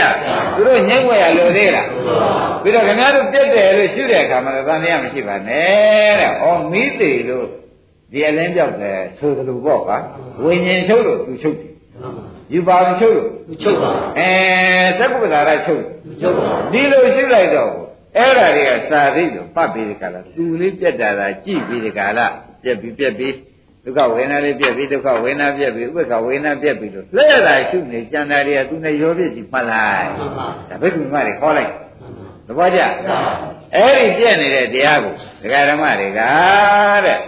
သူတို့ငိမ့်ဝဲရလို့သေးလားပြီးတော့ခင်ဗျားတို့ပြက်တယ်လို့ရှုတဲ့အခါမှာလည်းသံဃာမရှိပါနဲ့တဲ့ဩမိသေးလို့ဒီအလင်းပြောက်တယ်ဆိုသလိုပေါ့ကွာဝိညာဉ်ချုပ်လို့သူချုပ်တယ် ယူပါမချုပ်လို့သူချုပ်ပါအဲသက္ကုပ္ပဒါရချုပ်တယ်သူချုပ်ပါဒီလိုရှိလိုက်တော့အဲ့ဓာတွေကစာသိလို့ပတ်ပြီးဒီကလာသူလေးပြက်တာသာကြည့်ပြီးဒီကလာပြက်ပြီးပြက်ပြီးဒုက္ခဝေဒနာလေးပြက်ပြီးဒုက္ခဝေဒနာပြက်ပြီးဥပ္ပခဝေဒနာပြက်ပြီးလို့လှည့်တာရှုနေကြံတာတွေကသူနဲ့ရောပြည့်ကြည့်မှတ်လိုက်မှန်ပါဒါဘိက္ခုမတွေခေါ်လိုက်သဘောကျအဲ့ဒီပြက်နေတဲ့တရားကိုဒကာဓမ္မတွေကတဲ့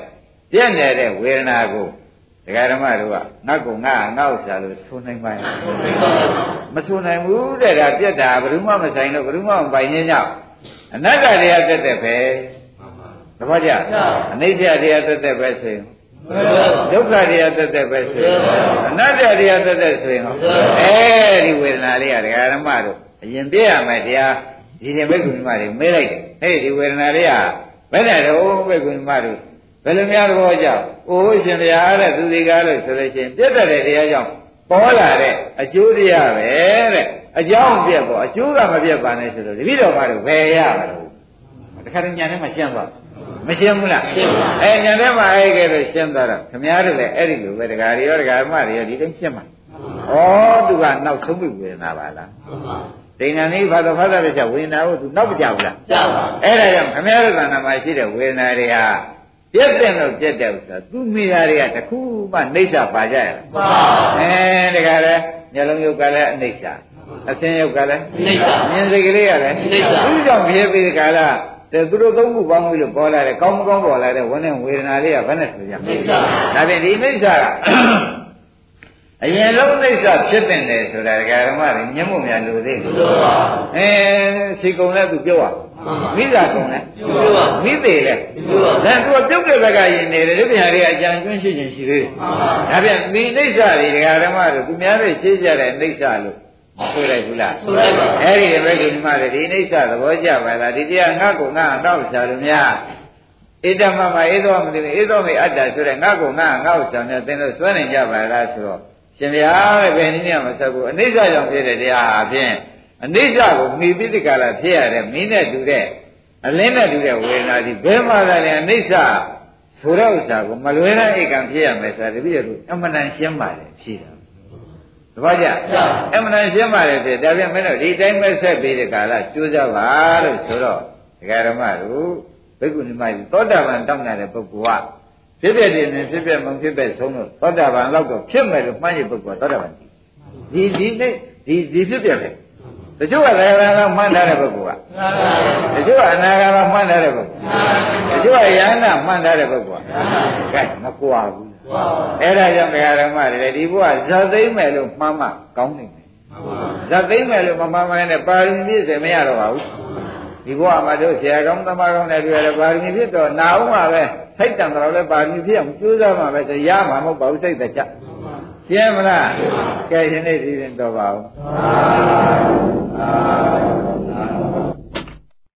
ပြက်နေတဲ့ဝေဒနာကို ဒကာဓမ္မတို့ကငါ့ကိုငါငါ့ဥစ္စာလို့ဆိုနိုင်ပါရဲ့မဆိုနိုင်ဘူးတဲ့ဒါပြက်တာဘယ်သူမှမဆိုင်လို့ဘယ်သူမှမပိုင်ခြင်းကြောင့်အနတ္တတရားတက်တက်ပဲသဘောကျအနိစ္စတရားတက်တက်ပဲဆိုရင်ဒုက္ခတရားတက်တက်ပဲဆိုရင်အနတ္တတရားတက်တက်ဆိုရင်အဲဒီဝေဒနာလေးကဒကာရမတို့အရင်ပြရမယ်တရားဒီရင်ဘိက္ခုနီမတွေမေးလိုက်တယ်ဟေးဒီဝေဒနာလေးကဘယ်နဲ့တော့ဘိက္ခုနီမတို့ ဘယ်လိုများသဘောကြောင့်အိုးရှင်ဗျာတဲ့သူစီကားလို့ဆိုလို့ရှိရင်ပြတ်တဲ့တရားကြောင့်ပေါ်လာတဲ့အကျိုးတရားပဲတဲ့အကြောင်းပြက်ပေါ့အကျိုးကမပြက်ပါနဲ့ဆိုတော့တပိတော်မတို့ဘယ်ရမလို့တခါတည်းညာထဲမှာရှင်းသွားမရှင်းဘူးလားရှင်းပါအဲညာထဲမှာအဲ့ကဲလို့ရှင်းသွားတော့ခမည်းတော်လည်းအဲ့ဒီလိုပဲတခါရီရောတခါမတွေရောဒီတိုင်းရှင်းမှာဩသူကနောက်ဆုံးပြီဝေဒနာပါလားမှန်ပါဒိဏနိဘာသောဖသတဲ့ချက်ဝေဒနာကိုသူနောက်မကြဘူးလားကြပါအဲ့ဒါကြောင့်ခမည်းတော်ကံနာမှာရှိတဲ့ဝေဒနာတွေဟာ ပြက်တဲ့လို့ပြက်တဲ့ဥစ္စာသူမိသားတွေကတခုမှနှိမ့်ချပါကြရလားပါအဲတခါလဲမျက်လုံးယုတ်ကလည်းအနှိမ့်ချအသင်းယုတ်ကလည်းနှိမ့်တာမြင်စိတ်ကလေးကလည်းနှိမ့်ချသူကြောင့်ဖြစ်ပြီးဒီကလာတဲ့သူတို့သုံးခုပေါင်းပြီးလို့ပေါ်လာတဲ့ကောင်းမကောင်းပေါ်လာတဲ့ဝန်းနဲ့ဝေဒနာလေးကဘယ်နဲ့ဆိုကြမနှိလဲမ့်တာဒါဖြင့်ဒီနှိမ့်ချကအရင်လုံးနှိမ့်ချဖြစ်တဲ့တယ်ဆိုတာဒကာဓမ္မတွေမျက်မှောက်များလို့သေးသူတယ်တို့ပါအဲစီကုံလည်းသူပြောရ မိသားကုံလည်းပြောပါမိသေးလည်းပြောပါဒါသူကပြုတ်တဲ့ဘက်ကရင်နေတယ်ဒီပြန်တွေအကြံကျွန်းရှိခြင်းရှိသေးတယ်မှန်ပါဒါပြန်ဒီနှိမ့်ချတွေဒကာဓမ္မတို့သူများတွေရှင်းကြတဲ့နှိမ့်ချလို့ဆိုလိုက်ဘူးလားဆိုလိုက်ပါအဲ့ဒီဘက်ကဒီမှာလေဒီနှိမ့်ချသဘောကျပါလားဒီတရားငါ့ကိုငါအတော့ဆရာတို့များဣဒ္ဓမမဧသောမသိဘူးဧသောမေအတ္တဆိုတဲ့ငါ့ကိုငါငါ့ဥစ္စာများသင်တို့စွဲနိုင်ကြပါလားဆိုတော့ရှင်ဗျာတဲ့ဘယ်နည်းနဲ့မဆက်ဘူးအနိစ္စကြောင့်ဖြစ်တဲ့တရားအပြင် အနိစ္စကိုမိပိဋကလာဖြစ်ရတဲ့မင်းနဲ့တူတဲ့အလင်းနဲ့တူတဲ့ဝေဒနာဒီဘယ်မှာလဲအနိစ္စဆိုတဲ့ဥစ္စာကိုမလွဲတဲ့ဧကံဖြစ်ရမယ်ဆိုတာတပည့်တို့အမှန်တန်ရှင်းပါတယ်ဖြေတာတပည့်ကြအမှန်တန်ရှင်းပါတယ်ဖြေဒါပြန်မင်းတို့ဒီတိုင်းပဲဆက်ပြီးတဲ့ကာလကြိုးစားပါလို့ဆိုတော့ဒကာရမတို့ဘိက္ခုနီမကြီးသောတာပန်တောင်းတဲ့ပုဂ္ဂိုလ်ကဖြစ်ဖြစ်နေနေဖြစ်ဖြစ်မဖြစ်ဖြစ်ဆုံးလို့သောတာပန်လောက်တော့ဖြစ်မယ်လို့မှန်းရပုဂ္ဂိုလ်ကသောတာပန်ဒီဒီနေ့ဒီဒီဖြစ်ပြပဲ တချို့ကလည်းလည်းမှန်းထားတဲ့ပုဂ္ဂိုလ်ကတချို့ကအနာဂတ်မှန်းထားတဲ့ပုဂ္ဂိုလ်တချို့ကယန္နာမှန်းထားတဲ့ပုဂ္ဂိုလ်ကဲမကွာဘူးအဲ့ဒါကြောင့်ဘုရားဓမ္မတွေဒီဘုရားဇတ်သိမ့်မယ်လို့မှန်းမှကောင်းနေတယ်ဇတ်သိမ့်မယ်လို့မမှန်မှန်နဲ့ပါရမီပြည့်စုံမရတော့ပါဘူးဒီဘုရားမှာတို့ဆရာကောင်းသမားကောင်းတွေတွေ့ရတယ်ပါရမီဖြစ်တော့နာအောင်ပါပဲစိတ်တံတော်လည်းပါရမီဖြစ်အောင်ကြိုးစားမှာပဲဆိုရမှာမဟုတ်ပါဘူးစိတ်သက်ချ ရှင်းမလားကဲရှင်နေဒီရင်တော်ပါဦး